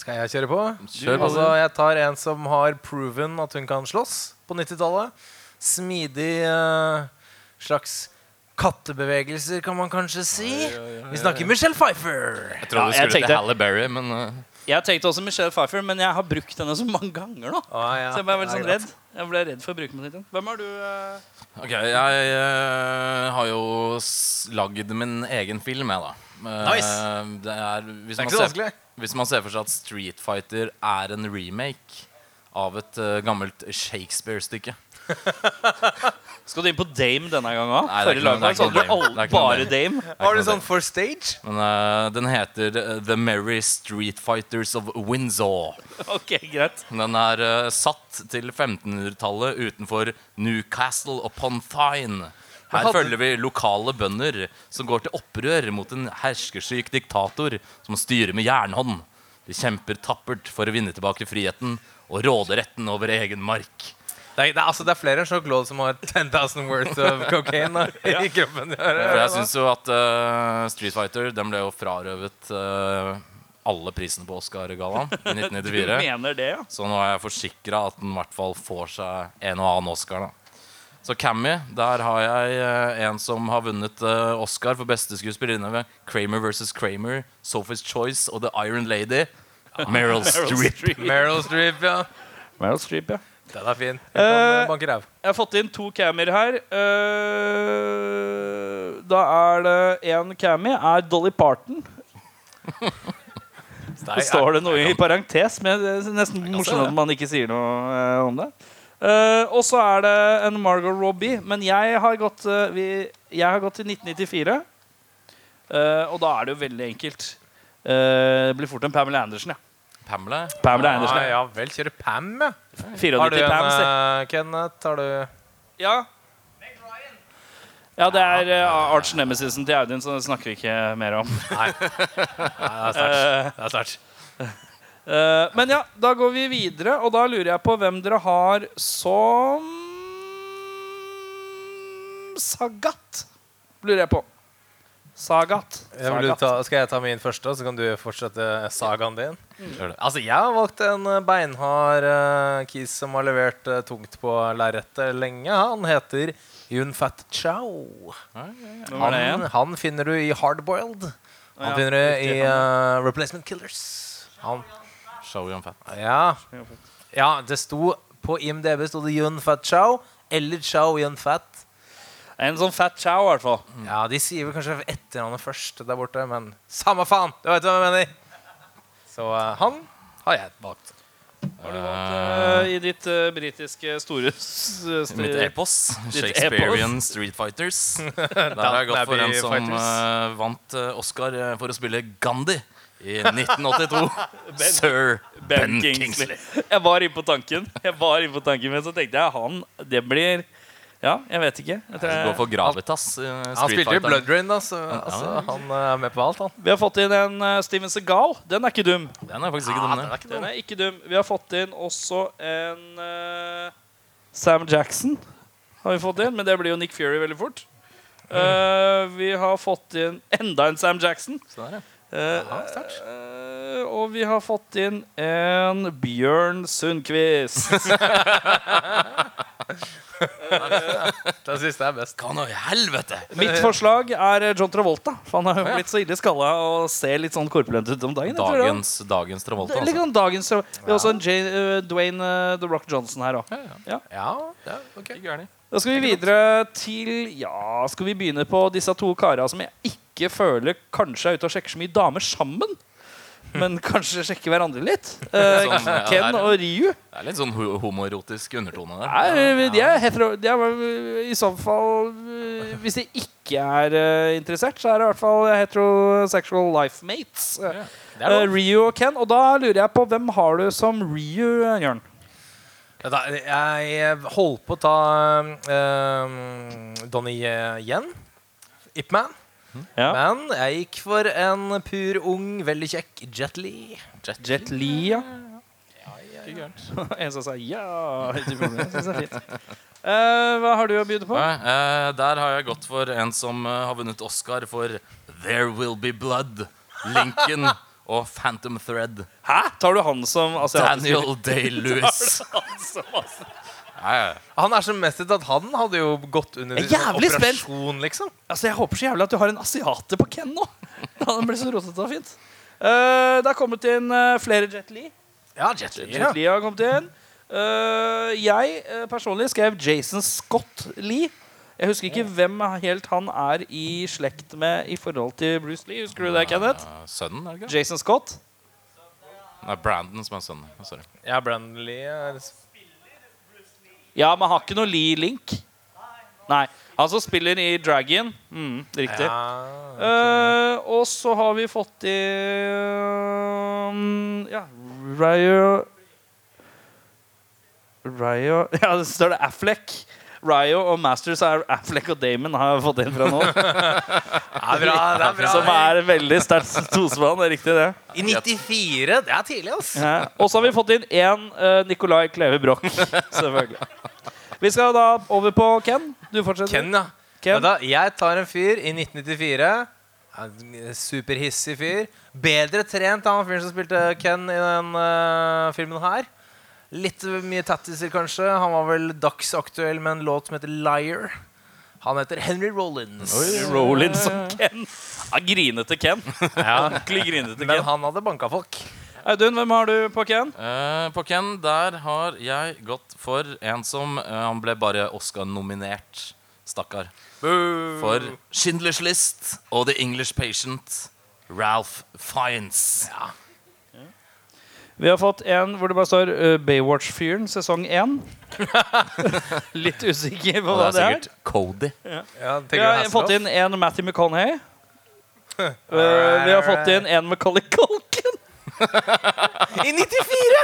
Skal jeg kjøre på? Kjør på. Altså, jeg tar en som har proven at hun kan slåss på 90-tallet. Smidig uh, slags kattebevegelser, kan man kanskje si. Vi snakker Michelle Pfeiffer. Jeg trodde du skulle tenkte- til Halle Berry, men uh, Jeg tenkte også Michelle Pfeiffer, men jeg har brukt henne så mange ganger nå. Ah, ja. Så jeg ble veldig sånn redd. Jeg ble redd for å bruke den. Hvem har du? Uh... Ok, jeg uh, har jo lagd min egen film, jeg, da. Uh, Nice. Det er, hvis, Det er man ikke så ser, vanskelig. hvis man ser for seg at Street Fighter er en remake av et gammelt Shakespeare-stykke Skal du inn på Dame denne gangen òg? Nei, det er ikke noe- så hadde det er du ikke noe Dame. Det er ikke bare Dame. Har du sånn for stage? Men uh, den heter eh, The Merry Street Fighters of Windsor. Ok, greit. Den er uh, satt til 1500-tallet utenfor Newcastle upon Thine. Her hadde- følger vi lokale bønder som går til opprør mot en herskesyk diktator som styrer med jernhånd. De kjemper tappert for å vinne tilbake friheten og råderetten over egen mark. Det er, det er, altså, det er flere enn Jean-Claude som har 10,000 worth of cocaine da, i kroppen. For jeg syns jo at uh, Street Fighter den ble jo frarøvet uh, alle prisene på Oscar-gallaen i Du 1994. mener det, ja? Så nå er jeg forsikra at den i hvert fall får seg en og annen Oscar. da Så Cammy, der har jeg uh, en som har vunnet Oscar for beste skuespillerinne ved Kramer versus Kramer, Sophie's Choice og The Iron Lady. Meryl Streep. Meryl Streep, ja. Meryl Streep, ja. Den er fin. Eh, Uh. Jeg har fått inn to cammer her. Uh, da er det en cammy er Dolly Parton. Så står det noe i parentes, men det er nesten morsomt at man ikke sier noe om det. Uh, og så er det en Margot Robbie, men jeg har gått, vi, jeg har gått til 1994. eh, og da er det jo veldig enkelt. Det blir fort en Pamela Andersen, ja. Pamela. Pamela Ja, Andersen, Ah, ja vel, kjører Pam, ja. 94 Har du en, Pam, uh, Kenneth? Har du Ja. Ja, det er uh, arch nemesisen til Audun, så det snakker vi ikke mer om. Nei. Nei, det er sterkt. Det er sterkt. Eh, men ja, da går vi videre, og da lurer jeg på hvem dere har som Sagat. Lurer jeg på. Sagat. Ja, vil ta, skal jeg ta min første, så kan du fortsette sagaen din? Mm. Altså, Jeg har valgt en eh, beinhard uh, kis som har levert uh, tungt på lerretet lenge. Han heter Yun Fat Chow. Han, han finner du i Hardboiled. Han finner du i uh, Replacement Killers. Han, Show Fat. ja. ja, det sto på IMDb sto det Yun Fat Chow eller Chow Yun Fat. En sånn fat chow, i hvert fall. Ja, De sier vel kanskje etternavnet først der borte, men samme faen! Du vet hva jeg mener. Så uh, han har jeg valgt. Har du valgt uh, i ditt uh, britiske store s- Mitt epos. Shakespearean Shakespearean Street Fighters. Der har jeg gått for en som vant Oscar for å spille Gandhi i 1982. Sir Ben, Kingsley. Jeg var inne på tanken, Jeg var inne på tanken men så tenkte jeg han Det blir Ja, jeg vet ikke. Jeg tror Gå jeg, for Gravitas. Han spilte jo Blood Rain, da, så altså, han eh, er med på alt, han. vi har fått inn en uh, Steven Segal. Den er ikke dum. Den er faktisk ikke dum. Ja, den er ikke Den er ikke dum. Vi har fått inn også en uh, Sam Jackson. Har vi fått inn, Men det blir jo Nick Fury veldig fort. Uh, vi har fått inn enda en Sam Jackson. Så der, ja. Eh, eh, og vi har fått inn en Bjørn Sundquist. Den siste er best. Hva nå i helvete? Mitt forslag er John Travolta. For han har jo blitt så ille skalla og ser litt sånn korpulent ut om dagen. Dagens, dagens Travolta. Det er litt Altså. sånn dagens Travolta. Vi har også en J, uh, Dwayne uh, The Rock Johnson her òg. Ja, ja, ok. Ikke gærent. Da skal vi videre til Ja, skal vi begynne på disse to kara som jeg ikke føler kanskje er ute og sjekker så mye damer sammen. Men kanskje sjekke hverandre litt. Eh, Sånn, ja, Ken er- og Ryu. Det er litt sånn homoerotisk undertone der. Nei, de er hetero, de er i så fall eh, Hvis de ikke er eh, interessert, så er det i hvert fall heterosexual life mates. Er. Ryu og Ken. Og da lurer jeg på hvem har du som Ryu, Jørn? Jeg holdt på å ta um, Donnie yen. Ip Man. Ja. Men jeg gikk for en pur ung, veldig kjekk Jet Li. Jet Li, ja. en som sa ja. Eh, hva har du å by på? Uh, eh, der har jeg gått for en som uh, har vunnet Oscar for There Will Be Blood, Lincoln og Phantom Thread. Hæ? Tar du han som asiatisk Daniel Day-Lewis. Han er så mestet at han hadde jo gått under er sånn jævlig spent. operasjon, liksom. Altså, Jeg håper så jævlig at du har en asiater på Ken nå. Han ble så rotete og fint. Eh, det har kommet inn eh, flere Jet Li. Ja, Jet Li. Jet Li har kommet inn. Eh, jeg eh, personlig skrev Jason Scott Lee. Jeg husker ikke hvem helt han er i slekt med i forhold til Bruce Lee. Husker du det, Kenneth? Eh, Sønnen, er det ikke? Jason Scott? Nei, Brandon som er sønnen. Sorry. Ja, Brandon Lee er Ja, men har ikke noe Lee-link. Nei. Han som spiller i Dragon. Mm, riktig. Ja, Eh, og så har vi fått i Ja, Ryo Ryo Ja, det står det Affleck. Ryo og Masters er Affleck og Damon har jeg fått inn fra nå. det er bra. Det er bra. Som er veldig sterkt tospann. Det er riktig, det. I 94? Det er tidlig, altså. Ja. Og så har vi fått inn én uh, Nicolai Kleve Broch. Selvfølgelig. Vi skal da over på Ken. Du fortsetter. Ken, ja. Ken. Da, jeg tar en fyr i 1994. Superhissig fyr. Bedre trent enn han fyren som spilte Ken i den uh, filmen her. Litt mye tattiser, kanskje. Han var vel dagsaktuell med en låt som heter Liar. Han heter Henry Rollins. Rollins og Ken. Ja, grinete Ken. Ja. Ordentlig grinete Men han hadde banka folk. Audun, hvem har du på Ken? Uh, på Ken, der har jeg gått for en som uh, Han ble bare Oscar-nominert, stakkar. For Schindlers List og The English Patient, Ralph Fiennes. Vi har fått en hvor det bare står uh, Baywatch-fyren, sesong 1. Litt usikker på hva det det er er. sikkert Cody. Ja, Vi har fått inn en Matthew McConaughey. Uh, vi har fått inn en Macaulay Culkin. I 94!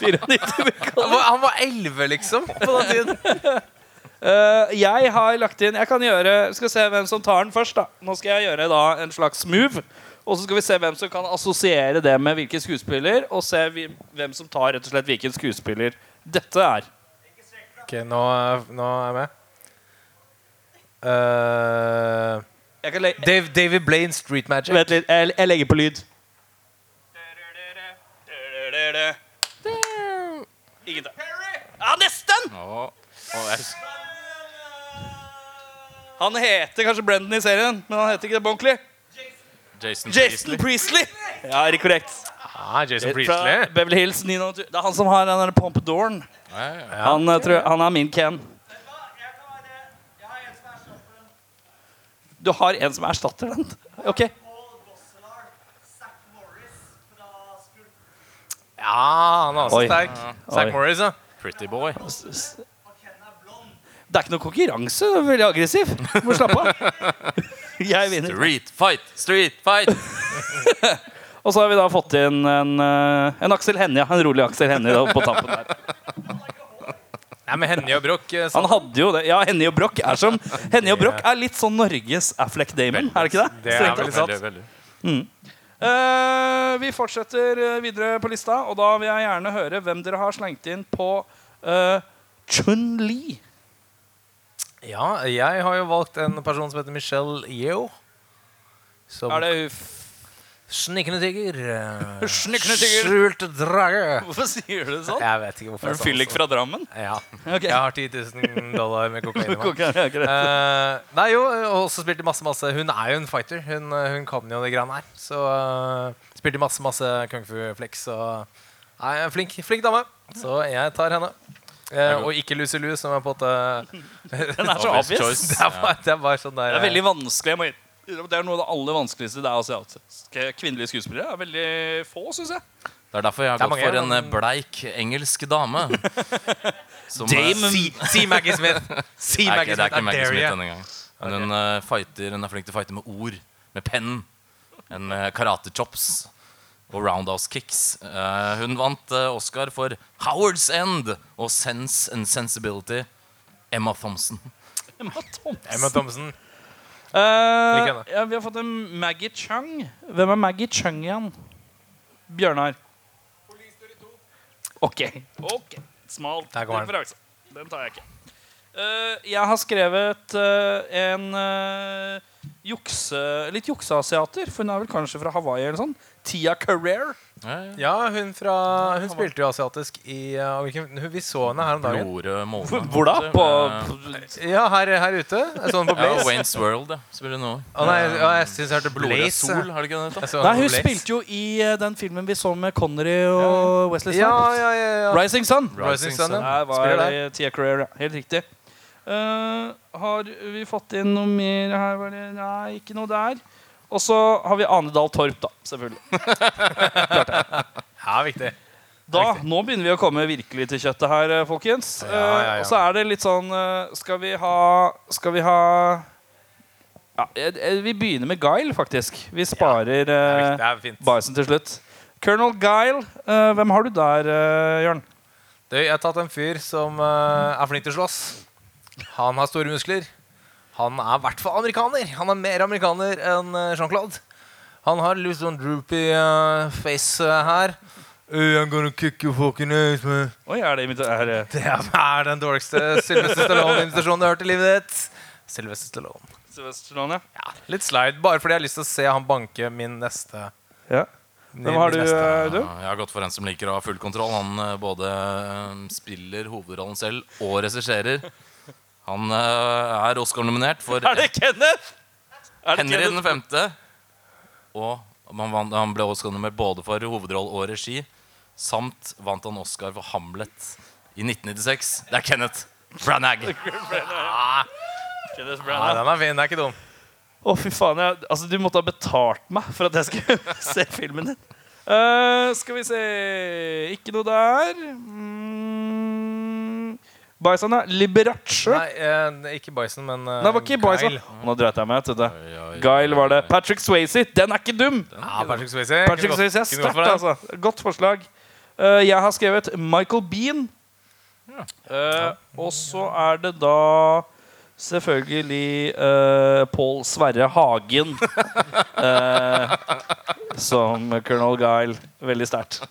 94 Han Macaulay. var, han var 11, liksom, på den tiden. Uh, jeg har lagt inn Jeg kan gjøre Skal se hvem som tar den først. da Nå skal jeg gjøre da en slags move. Og så skal vi se hvem som kan assosiere det med hvilken skuespiller. Og se hvem som tar rett og slett hvilken skuespiller dette er. Ok, nå, nå er jeg med. Uh, Jeg kan legge Dave, David Blaine, Street Magic. Vent litt, jeg, jeg legger på lyd. Ingenting. Ja, nesten! Oh. Oh, Han heter kanskje Brendan i serien, men han heter ikke det på ordentlig. Jason, Jason Priestley. Ja, er det korrekt. Ah, Jason Fra Priestley. Beverly Hills Nino, Det er han som har den der Pompadouren. Ja, ja, ja. Han, eh, tror han er min Ken. Du har en som erstatter den? Ok. Ja, han er også Oi. sterk. Zack Morris, ja. Pretty boy. Det er ikke noe konkurranse. Du er veldig aggressiv. Du må slappe av. Jeg vinner. Street fight! Street fight! Og så har vi da fått inn en, eh, en Aksel Hennie. En rolig Aksel Hennie da, på tampen der. Nei, men Hennie og Broch eh, Han hadde jo det. Ja, Hennie og Broch er som Hennie og Broch er litt sånn Norges Affleck Damon, er det ikke det? Det er Strengt veldig sant. Veldig, veldig. Uh, vi fortsetter videre på lista, og da vil jeg gjerne høre hvem dere har slengt inn på uh, Chun-Li. Ja, jeg har jo valgt en person som heter Michelle Yeo. Som Er det hun Snikende tiger. eh, Snikkende tiger. Skjult drage. Hvorfor sier du det sånn? Jeg vet ikke hvorfor. Er jeg du sa fyllik det fra Drammen? sånn. Ja. Ok. Jeg har 10 000 dollar med kokain i meg. Kokain, ja, greit. Eh, nei, jo, og også spilte masse, masse Hun er jo en fighter. Hun, eh, hun kan jo det greiene her. Så uh, spilte masse, masse kung fu flex. Og nei, en flink, flink dame. Så jeg tar henne. Eh, og ikke Lucy Lou, som er på en måte Den er så Obvious det, er bare, det er bare sånn der Det er veldig vanskelig. jeg må. Det er noe av det aller vanskeligste. Det er asiatiske kvinnelige skuespillere. Er veldig få, syns jeg. Det er derfor jeg har gått mange, for en eh, bleik engelsk dame. Som, Dame eh, Si, Maggie Smith. Si Det er Maggie ikke, det er ikke Maggie Smith denne gangen. Men hun, eh, fighter, hun er flink til å fighte med ord. Med pennen. En med karate-chops og roundhouse kicks. Uh, hun vant uh, Oscar for Howard's End og Sense and Sensibility. Emma Thompson. Emma Thompson. Emma Thompson. Uh, ja, vi har fått en Maggie Chung. Hvem er Maggie Chung igjen? Bjørnar. OK. ok Smal Der den. Den tar jeg ikke. Eh, jeg har skrevet en jukse, litt jukseasiater. For hun er vel kanskje fra Hawaii eller sånn. Tia Career. Ja, ja. Ja, hun, fra, hun spilte jo asiatisk i uh, hvilken, hun, Vi så henne her om dagen. Blore målene, Hvor da? På, Eh, Ja, her, her ute. Jeg så henne på ja, Waynes World, ja. Spiller hun nå. Å nei, ja, jeg syns jeg hørte Blaze. sol, har du ikke? Jeg så Nei, hun Blaze. spilte jo i eh, den filmen vi så med Connery og Wesley Ja, Snipes. ja, ja, ja. Rising Sun. Rising Sun, ja. Her var Spiller det Tia Career, ja. Helt riktig. Eh, har vi fått inn noe mer her? Var det? Nei, ikke noe der. Og så har vi Ane Dahl Torp, da. Selvfølgelig. Ja, viktig. Da, Nå begynner vi å komme virkelig til kjøttet her, eh, folkens. Ja, ja, ja. Eh, og så er det litt sånn eh, Skal vi ha Skal vi ha ja, Vi begynner med Guile, faktisk. Vi sparer fint. Bison til slutt. Colonel Guile, hvem har du der, uh, Jørn? Du, jeg har tatt en fyr som er flink til å slåss. Han har store muskler. Han er i hvert fall amerikaner. Han er mer amerikaner enn eh, Jean-Claude. Han har litt sånn droopy uh, face uh, her. Uh, I'm gonna kick your fucking ass, man. Oi, er det er, det- Det er den dårligste Sylvester Stallone-invitasjonen du har hørt i livet ditt. Sylvester Stallone. Sylvester Stallone, ja. Ja, litt slide, bare fordi jeg har lyst til å se han banke min neste ja. Hvem har du, du? Jeg har gått for en som liker å ha full kontroll. Han både spiller hovedrollen selv og regisserer. Han eh, er Oscar-nominert for Er det Kenneth? Er det Henry den femte. Og han, vant, han ble Oscar-nominert både for hovedroll og regi. Samt vant han Oscar for Hamlet i 1996. Det er Kenneth Branagh. Kenneth Ja, Branagh. den er fin. Den er ikke dum. Å, fy faen. Jeg, altså, du måtte ha betalt meg for at jeg skulle se filmen din. Uh, skal vi se Ikke noe der. Mm. Bison, ja. Liberace. Nei, Nei, eh, ikke Bison, men uh, det var ikke Bison. Nå dreit jeg meg ut. vet du. Guile var det. Patrick Swayze. Den er ikke dum! Ja, Patrick Swayze. Patrick Kunne Swayze er kunne gått sterkt, for altså. Godt forslag. Eh, jeg har skrevet Michael Bean. Eh, og så er det da selvfølgelig uh, Pål Sverre Hagen eh, som Colonel Guile. Veldig sterkt.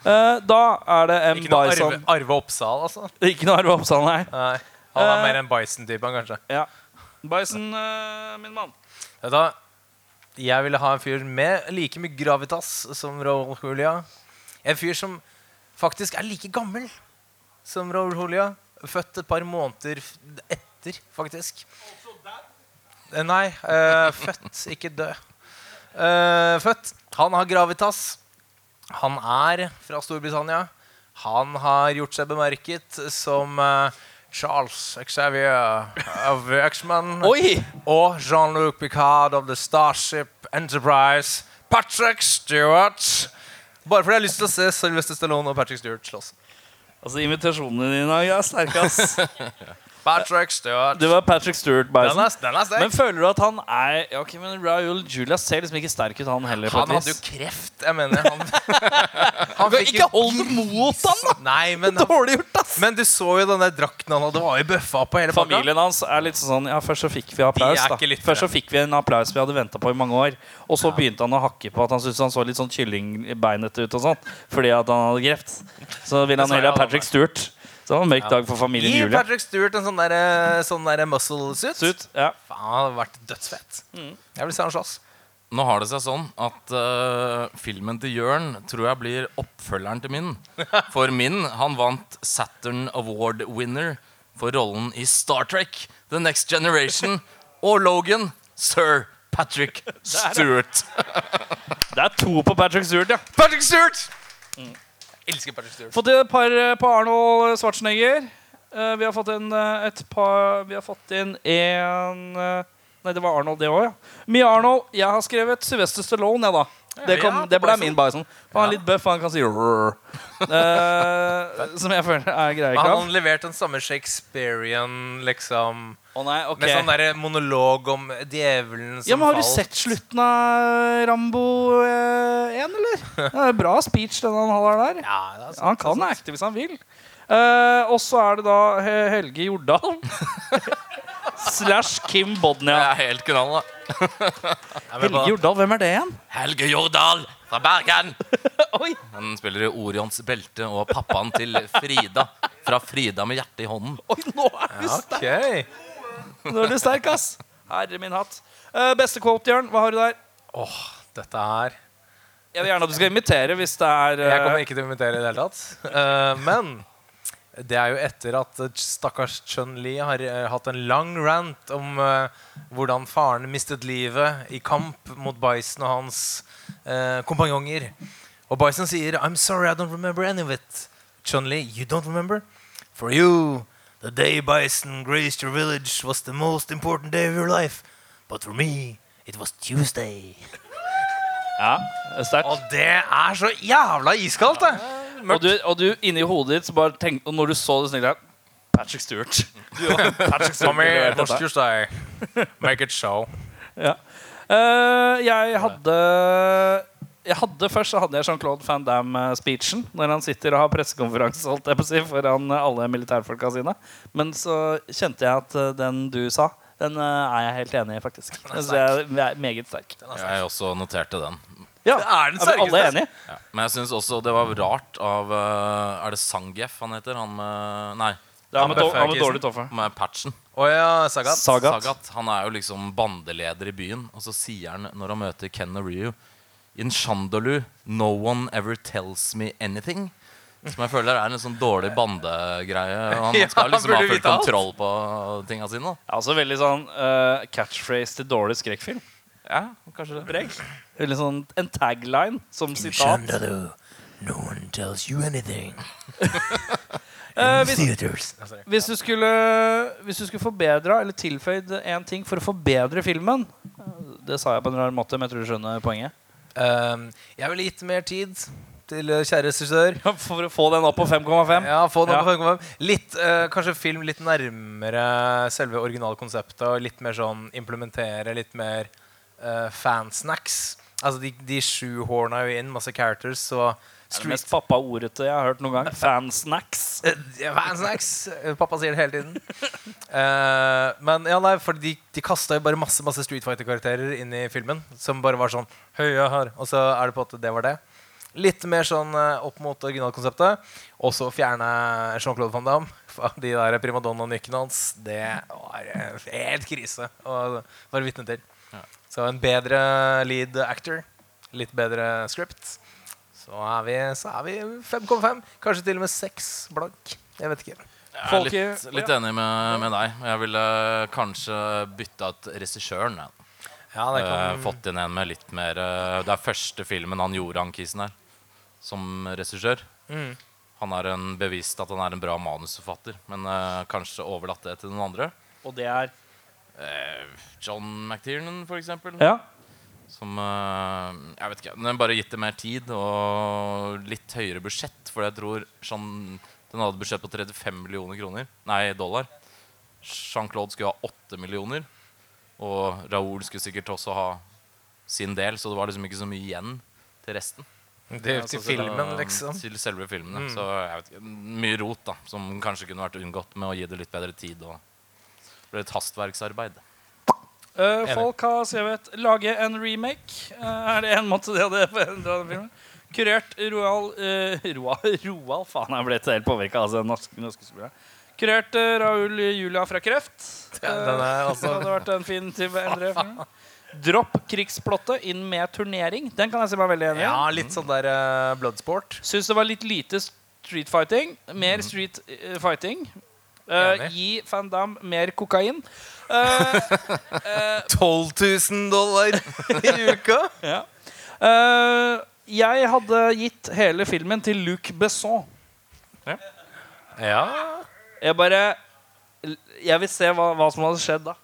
Eh, da er det M. Ikke noe Bison. Arve, Arve Oppsal, altså. Ikke noe Arve Oppsal, nei. Nei. Han er Eh. mer en Bison-type, kanskje. Ja. Bison, eh, min mann. Vet du hva? Jeg ville ha en fyr med like mye gravitas som Raoul Julia. En fyr som faktisk er like gammel som Raoul Julia. Født et par måneder etter, faktisk. Nei, Uh, født, ikke død. Uh, født. Han har gravitas. Han er fra Storbritannia. Han har gjort seg bemerket som eh, Charles Xavier of X-Men og Jean-Luc Picard of The Starship Enterprise. Patrick Stewart. Bare fordi jeg har lyst til å se Sylvester Stallone og Patrick Stewart slåss. Altså, Invitasjonene dine er sterke, ass. Patrick Stewart. Det var Patrick Stewart. Den er, den er sterk. Men føler du at han er ja, ok, men Raoul Julia ser liksom ikke sterk ut, han heller. han hadde jo kreft, jeg mener. Han, han fikk Ikke hold mot han, da! Nei, men, han, Dårlig gjort, ass! men du så jo den der drakten han hadde. Det var jo bøffa på hele pakka. Familien hans er litt sånn Ja, først så fikk vi applaus. Da Først så fikk vi en applaus vi hadde venta på i mange år. Og så begynte han å hakke på at han syntes han så litt sånn kyllingbeinete ut og sånn. Fordi at han hadde kreft. Så ville han heller ha Patrick Stewart. Så det var en mørk dag for familien Gi Julie. Patrick Stewart en sånn der, eh, sånn der muscle suit. Suit, ja. Faen, han hadde vært dødsfett. Jeg vil se han slåss. Nå har det seg sånn at eh, filmen til Jørn tror jeg blir oppfølgeren til min. For min, han vant Saturn Award winner for rollen i Star Trek, The Next Generation og Logan, sir Patrick Stewart. Det er to på Patrick Stewart, ja. Patrick Stewart! Jeg elsker Patrick Stewart. Fått et par eh, på Arnold Schwarzenegger. Uh, vi har fått inn eh, et par Vi har fått inn en Nei, det var Arnold, det òg, ja. Mye Arnold. Jeg har skrevet Sylvester Stallone, jeg, da. Det, kom, det ble min Bison. Han er litt bøff, han kan si rrr. Eh, Som jeg føler er greie Han krav. levert den samme Shakespearean liksom Å nei, ok. Med sånn der monolog om djevelen som Ja, men Har du falt. sett slutten av Rambo eh, 1, eller? Det er bra speech den han har der. Ja, det er sant, Han kan det er sant. acte hvis han vil. Eh, og så er det da He- Helge Jordal. Slash Kim Det Bodnia. er helt knall, da. Helge Jordal, hvem er det igjen? Helge Jordal fra Bergen. Oi. Han spiller i Orions belte og pappaen til Frida. Fra Frida med hjertet i hånden. Oi, nå er du sterk! Okay. Nå er du sterk, ass. Herre min hatt. Uh, beste quote, Jørn. Hva har du der? Åh, dette er Jeg vil gjerne at du skal imitere hvis det er uh... Jeg kommer ikke til å invitere i det hele tatt. Uh, men det er jo etter at stakkars Chun-Li har eh, hatt en lang rant om uh, hvordan faren mistet livet i kamp mot Bison og hans uh, kompanjonger. Og Bison sier I'm sorry, I don't remember any of it. Chun-Li, you don't remember? For you, The day Bison graced your village was the most important day of your life. But for me, it was Tuesday. Ja, sterkt. Og det er så jævla iskaldt, det! Og du, og du inni hodet ditt så bare tenk, Og når du så det, så tenkte jeg Patrick Stewart. Patrick Stewart. Make it show. Ja. Eh, jeg hadde jeg hadde Først så hadde jeg Jean-Claude Van Damme-speechen når han sitter og har pressekonferanse holdt jeg på å si, foran alle militærfolka sine. Men så kjente jeg at eh, den du sa, den eh, er jeg helt enig i, faktisk. Jeg synes jeg er meget sterk. Jeg også noterte den. Ja, Det er den er alle enige? Ja. Men jeg syns også det var rart av uh, Er det Sangief han heter? Han med Nei, Det er med, han med dårlig toffe. med patchen. Oh, ja, Sagat. Sagat. Han er jo liksom bandeleder i byen, og så sier han når han møter Ken og Ryu In Shandalu, no one ever tells me anything. Som jeg føler er en sånn dårlig bandegreie. Han Ja, skal liksom ha full kontroll på tinga sine. da. Ja, altså veldig sånn uh, catchphrase til dårlig skrekkfilm. Ja, kanskje det. Preg. Veldig sånn en tagline som sitat. no one tells you anything. Eh, hvis, hvis, du skulle, hvis du skulle forbedra eller tilføyd én ting for å forbedre filmen Det sa jeg på en rar måte, men jeg tror du skjønner poenget. Um, jeg ville gitt mer tid til eh, kjære regissør. For å få den opp på 5,5. Ja, få den Ja. på 5,5. Litt, uh, kanskje film litt nærmere selve originalkonseptet. Og litt mer sånn implementere litt mer uh, fansnacks. Altså, de, de er jo inn, masse characters, så er det mest pappa-ordete jeg har hørt noen gang. Fansnacks. Eh, Fansnacks! Eh, Pappa sier det hele tiden. uh, men ja, nei, for de, de kasta jo bare masse masse Street Fighter-karakterer inn i filmen. Som bare var sånn Høye her. Og så er det på at det var det. Litt mer sånn opp mot originalkonseptet. Og så fjerne Jean-Claude Van Damme. fra De der primadonna-nykkene hans. Det var helt krise å være vitne til. Så en bedre lead actor. Litt bedre script. Så er vi, så er vi 5,5. Kanskje til og med 6 blank. Jeg vet ikke. Jeg er litt, litt enig med, med deg. Jeg ville kanskje bytta ut regissøren. Ja. Ja, det Eh, kan fått inn en med litt mer eh, Det er første filmen han gjorde, han kisen her, som regissør. Mm. Han er en bevisst at han er en bra manusforfatter, men eh, kanskje overlatt det til noen andre. Og det er John McTiernan, for eksempel. Ja. Som eh, Jeg vet ikke. Den bare gitt det mer tid og litt høyere budsjett. For jeg tror sånn, den hadde budsjett på 35 millioner kroner. Nei, dollar. Jean-Claude skulle ha 8 millioner. Og Raoul skulle sikkert også ha sin del, så det var liksom ikke så mye igjen til resten. Det er jo til filmen, liksom. Til selve filmene. Mm. Så jeg vet ikke, mye rot, da. Som kanskje kunne vært unngått med å gi det litt bedre tid. Og ble et hastverksarbeid. Uh, folk har skrevet 'lage en remake'. Uh, er det en måte de hadde filmen? Kurert Roald uh, Roal, Roald Faen, jeg ble helt påvirka av den norske, norske spilleren. Kurert uh, Raul Julia fra kreft. Ja, også- det hadde vært en fin type endre. Dropp krigsplottet inn med turnering. Den kan jeg si meg veldig enig i. Ja, litt sånn der uh, bloodsport. Syns det var litt lite street fighting. Mer street eh, fighting. Eh, Enig. gi Van Damme mer kokain. Eh, 12 000 dollar i uka! Ja. Eh, jeg hadde gitt hele filmen til Luc Besson. Ja. Jeg bare Jeg vil se hva, hva som hadde skjedd da.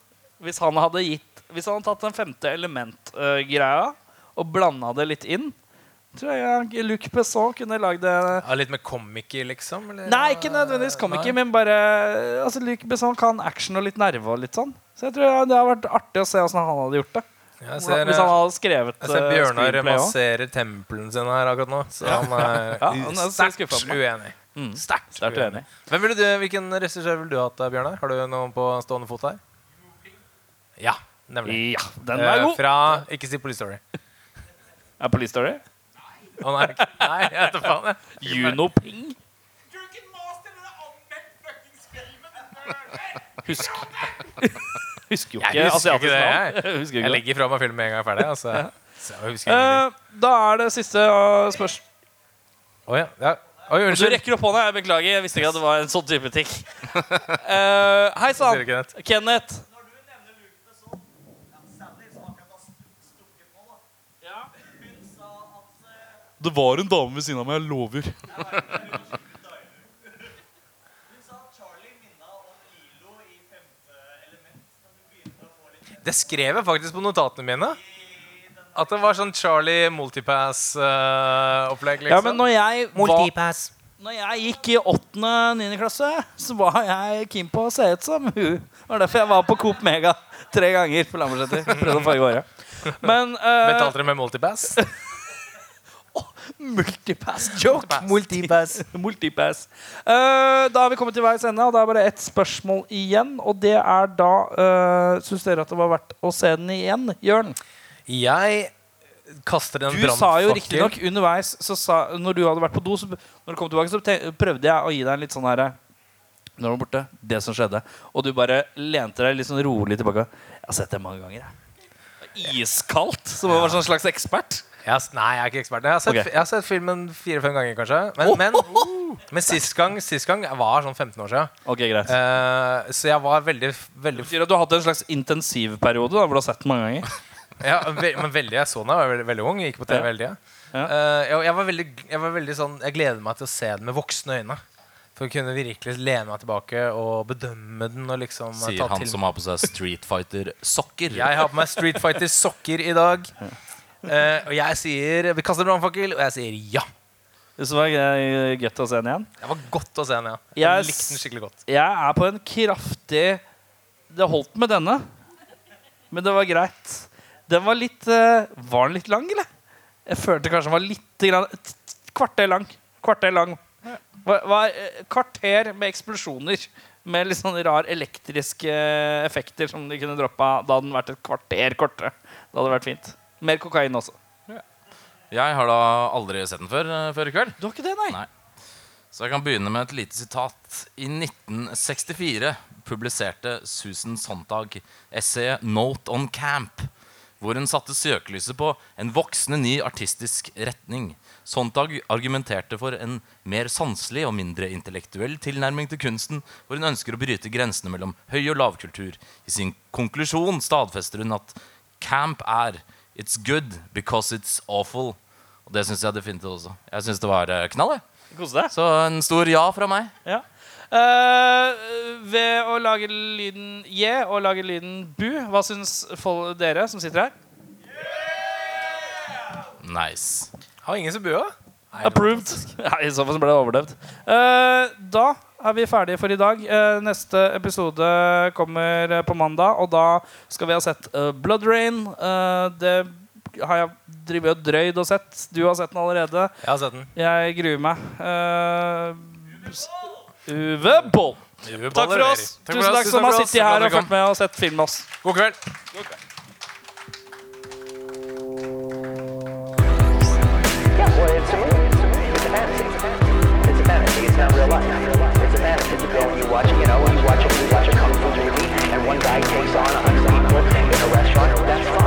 Hvis han hadde gitt Hvis han hadde tatt den femte element-greia og blanda det litt inn, tror jeg Luc Besson kunne lagd det ja litt med komiker, liksom? Eller? Nei, ikke nødvendigvis komiker, men bare altså, Luc Besson kan action og litt nerve og litt sånn. Så jeg tror det har vært artig å se åssen han hadde gjort det. Jeg ser, Hvis han hadde skrevet jeg ser eh, Bjørnar masserer tempelen sin her akkurat nå. Så han er Ja, han er sterkt uenig. Mm. Sterkt uenig. Ville du, hvilken regissør ville du hatt, eh, Bjørnar? Har du noen på stående fot her? Ja, nemlig. Ja, den er Eh, god. Fra Ikke si Police Story. Er Police Story? Å nei, nei, jeg vet da faen. jeg. Juno Ping. Husk Husker jo Jeg ikke husker ikke asiatisk det, navn. jeg. Jeg husker Jeg ikke det. legger fra meg filmen med en gang jeg er ferdig. Altså. Så jeg husker ingenting. Eh, da er det siste uh, spørsmål. Å ja. ja. Oi, Du unnskyld. rekker opp hånda. Jeg beklager. Jeg visste ikke at det var en sånn type ting. Eh, hei Sier sann, ikke? Kenneth. Det var en dame ved siden av meg. Jeg lover. Det skrev jeg faktisk på notatene mine. At det var sånn Charlie Multipass-opplegg. Uh, liksom. Ja, men liksom. når jeg Multipass. Når jeg gikk i 8.-9. klasse, så var jeg keen på å se ut som hun. Det var derfor jeg var på Coop Mega tre ganger på Lambertseter. Prøvde å farge håret. Men uh, Betalte dere med Multipass? Multipass joke. Multipass. Multipass. Uh, da har vi kommet til veis ende, og det er bare ett spørsmål igjen. Og det er da uh, Syns dere at det var verdt å se den igjen, Jørn? Jeg kaster en Du sa jo brannfakkel. riktignok underveis så sa, Når du hadde vært på do, så, når du kom tilbake, så prøvde jeg å gi deg en litt sånn herre Når du var borte, det som skjedde. Og du bare lente deg litt sånn rolig tilbake. Jeg har sett det mange ganger, jeg. Iskaldt, som å være var sånn slags ekspert. Jeg nei, jeg er ikke ekspert. Jeg har sett, okay. jeg har sett filmen fire-fem ganger, kanskje. Men, men, men sist gang, sist gang var sånn 15 år siden. Ok, greit Uh, så jeg var veldig, veldig Det betyr at du har hatt en slags intensivperiode da, hvor du har sett den mange ganger. ja, ve Men veldig jeg så den da jeg var veldig, veldig ung. Gikk på TV Ja. hele tida. Ja. Uh, jeg, jeg, var veldig, jeg var veldig sånn Jeg gleder meg til å se den med voksne øyne. For å kunne virkelig lene meg tilbake og bedømme den. Og liksom Sier ta han til som har på seg Street Fighter-sokker. Jeg har på meg Street Fighter sokker i dag. Eh, og jeg sier Vi kaster brannfakkel, og jeg sier ja. Det var det gøtt å se den igjen. Det var godt å se den, ja. Jeg Jeg likte den skikkelig godt. Jeg er på en kraftig Det holdt med denne, men det var greit. Den var litt eh, Var den litt lang, eller? Jeg følte kanskje den var litt grann, Kvarter lang. Kvarter lang. Var, var eh, kvarter med eksplosjoner. Med litt sånn rar elektriske effekter som de kunne droppa. Da hadde den vært et kvarter kortere. Det hadde vært fint. Mer kokain også. Jeg har da aldri sett den før, eh, før i kveld. Du har ikke det, nei? Nei. Så jeg kan begynne med et lite sitat. I 1964 publiserte Susan Sontag essayet 'Note on Camp', hvor hun satte søkelyset på en voksende ny artistisk retning. Sontag argumenterte for en mer sanselig og mindre intellektuell tilnærming til kunsten, hvor hun ønsker å bryte grensene mellom høy- og lavkultur. I sin konklusjon stadfester hun at camp er 'it's good because it's awful'. Og det syns jeg definitivt også. Jeg syns det var eh, knall. jeg. Så en stor ja fra meg. Ja. Uh, ved å lage lyden J og lage lyden bu, hva syns dere som sitter her? Nice. Har ingen som bua? Approved. Ja, I så fall så ble det overdøvd. Uh, da er vi ferdige for i dag. Eh, neste episode kommer eh, på mandag, og da skal vi ha sett eh, Blood Rain. Eh, det har jeg drevet og drøyd og sett. Du har sett den allerede. Jeg har sett den. Jeg gruer meg. Uve Boll. Takk for oss. Takk for Tusen takk som har sittet her og fått med og sett film med oss. God kveld. Yeah, well, it's a movie. It's a movie. It's a fantasy. It's a fantasy. It's not real life. and you watch, you know, you watch, you watch a kung fu movie, and one guy takes on a hundred people in a restaurant. That's fine.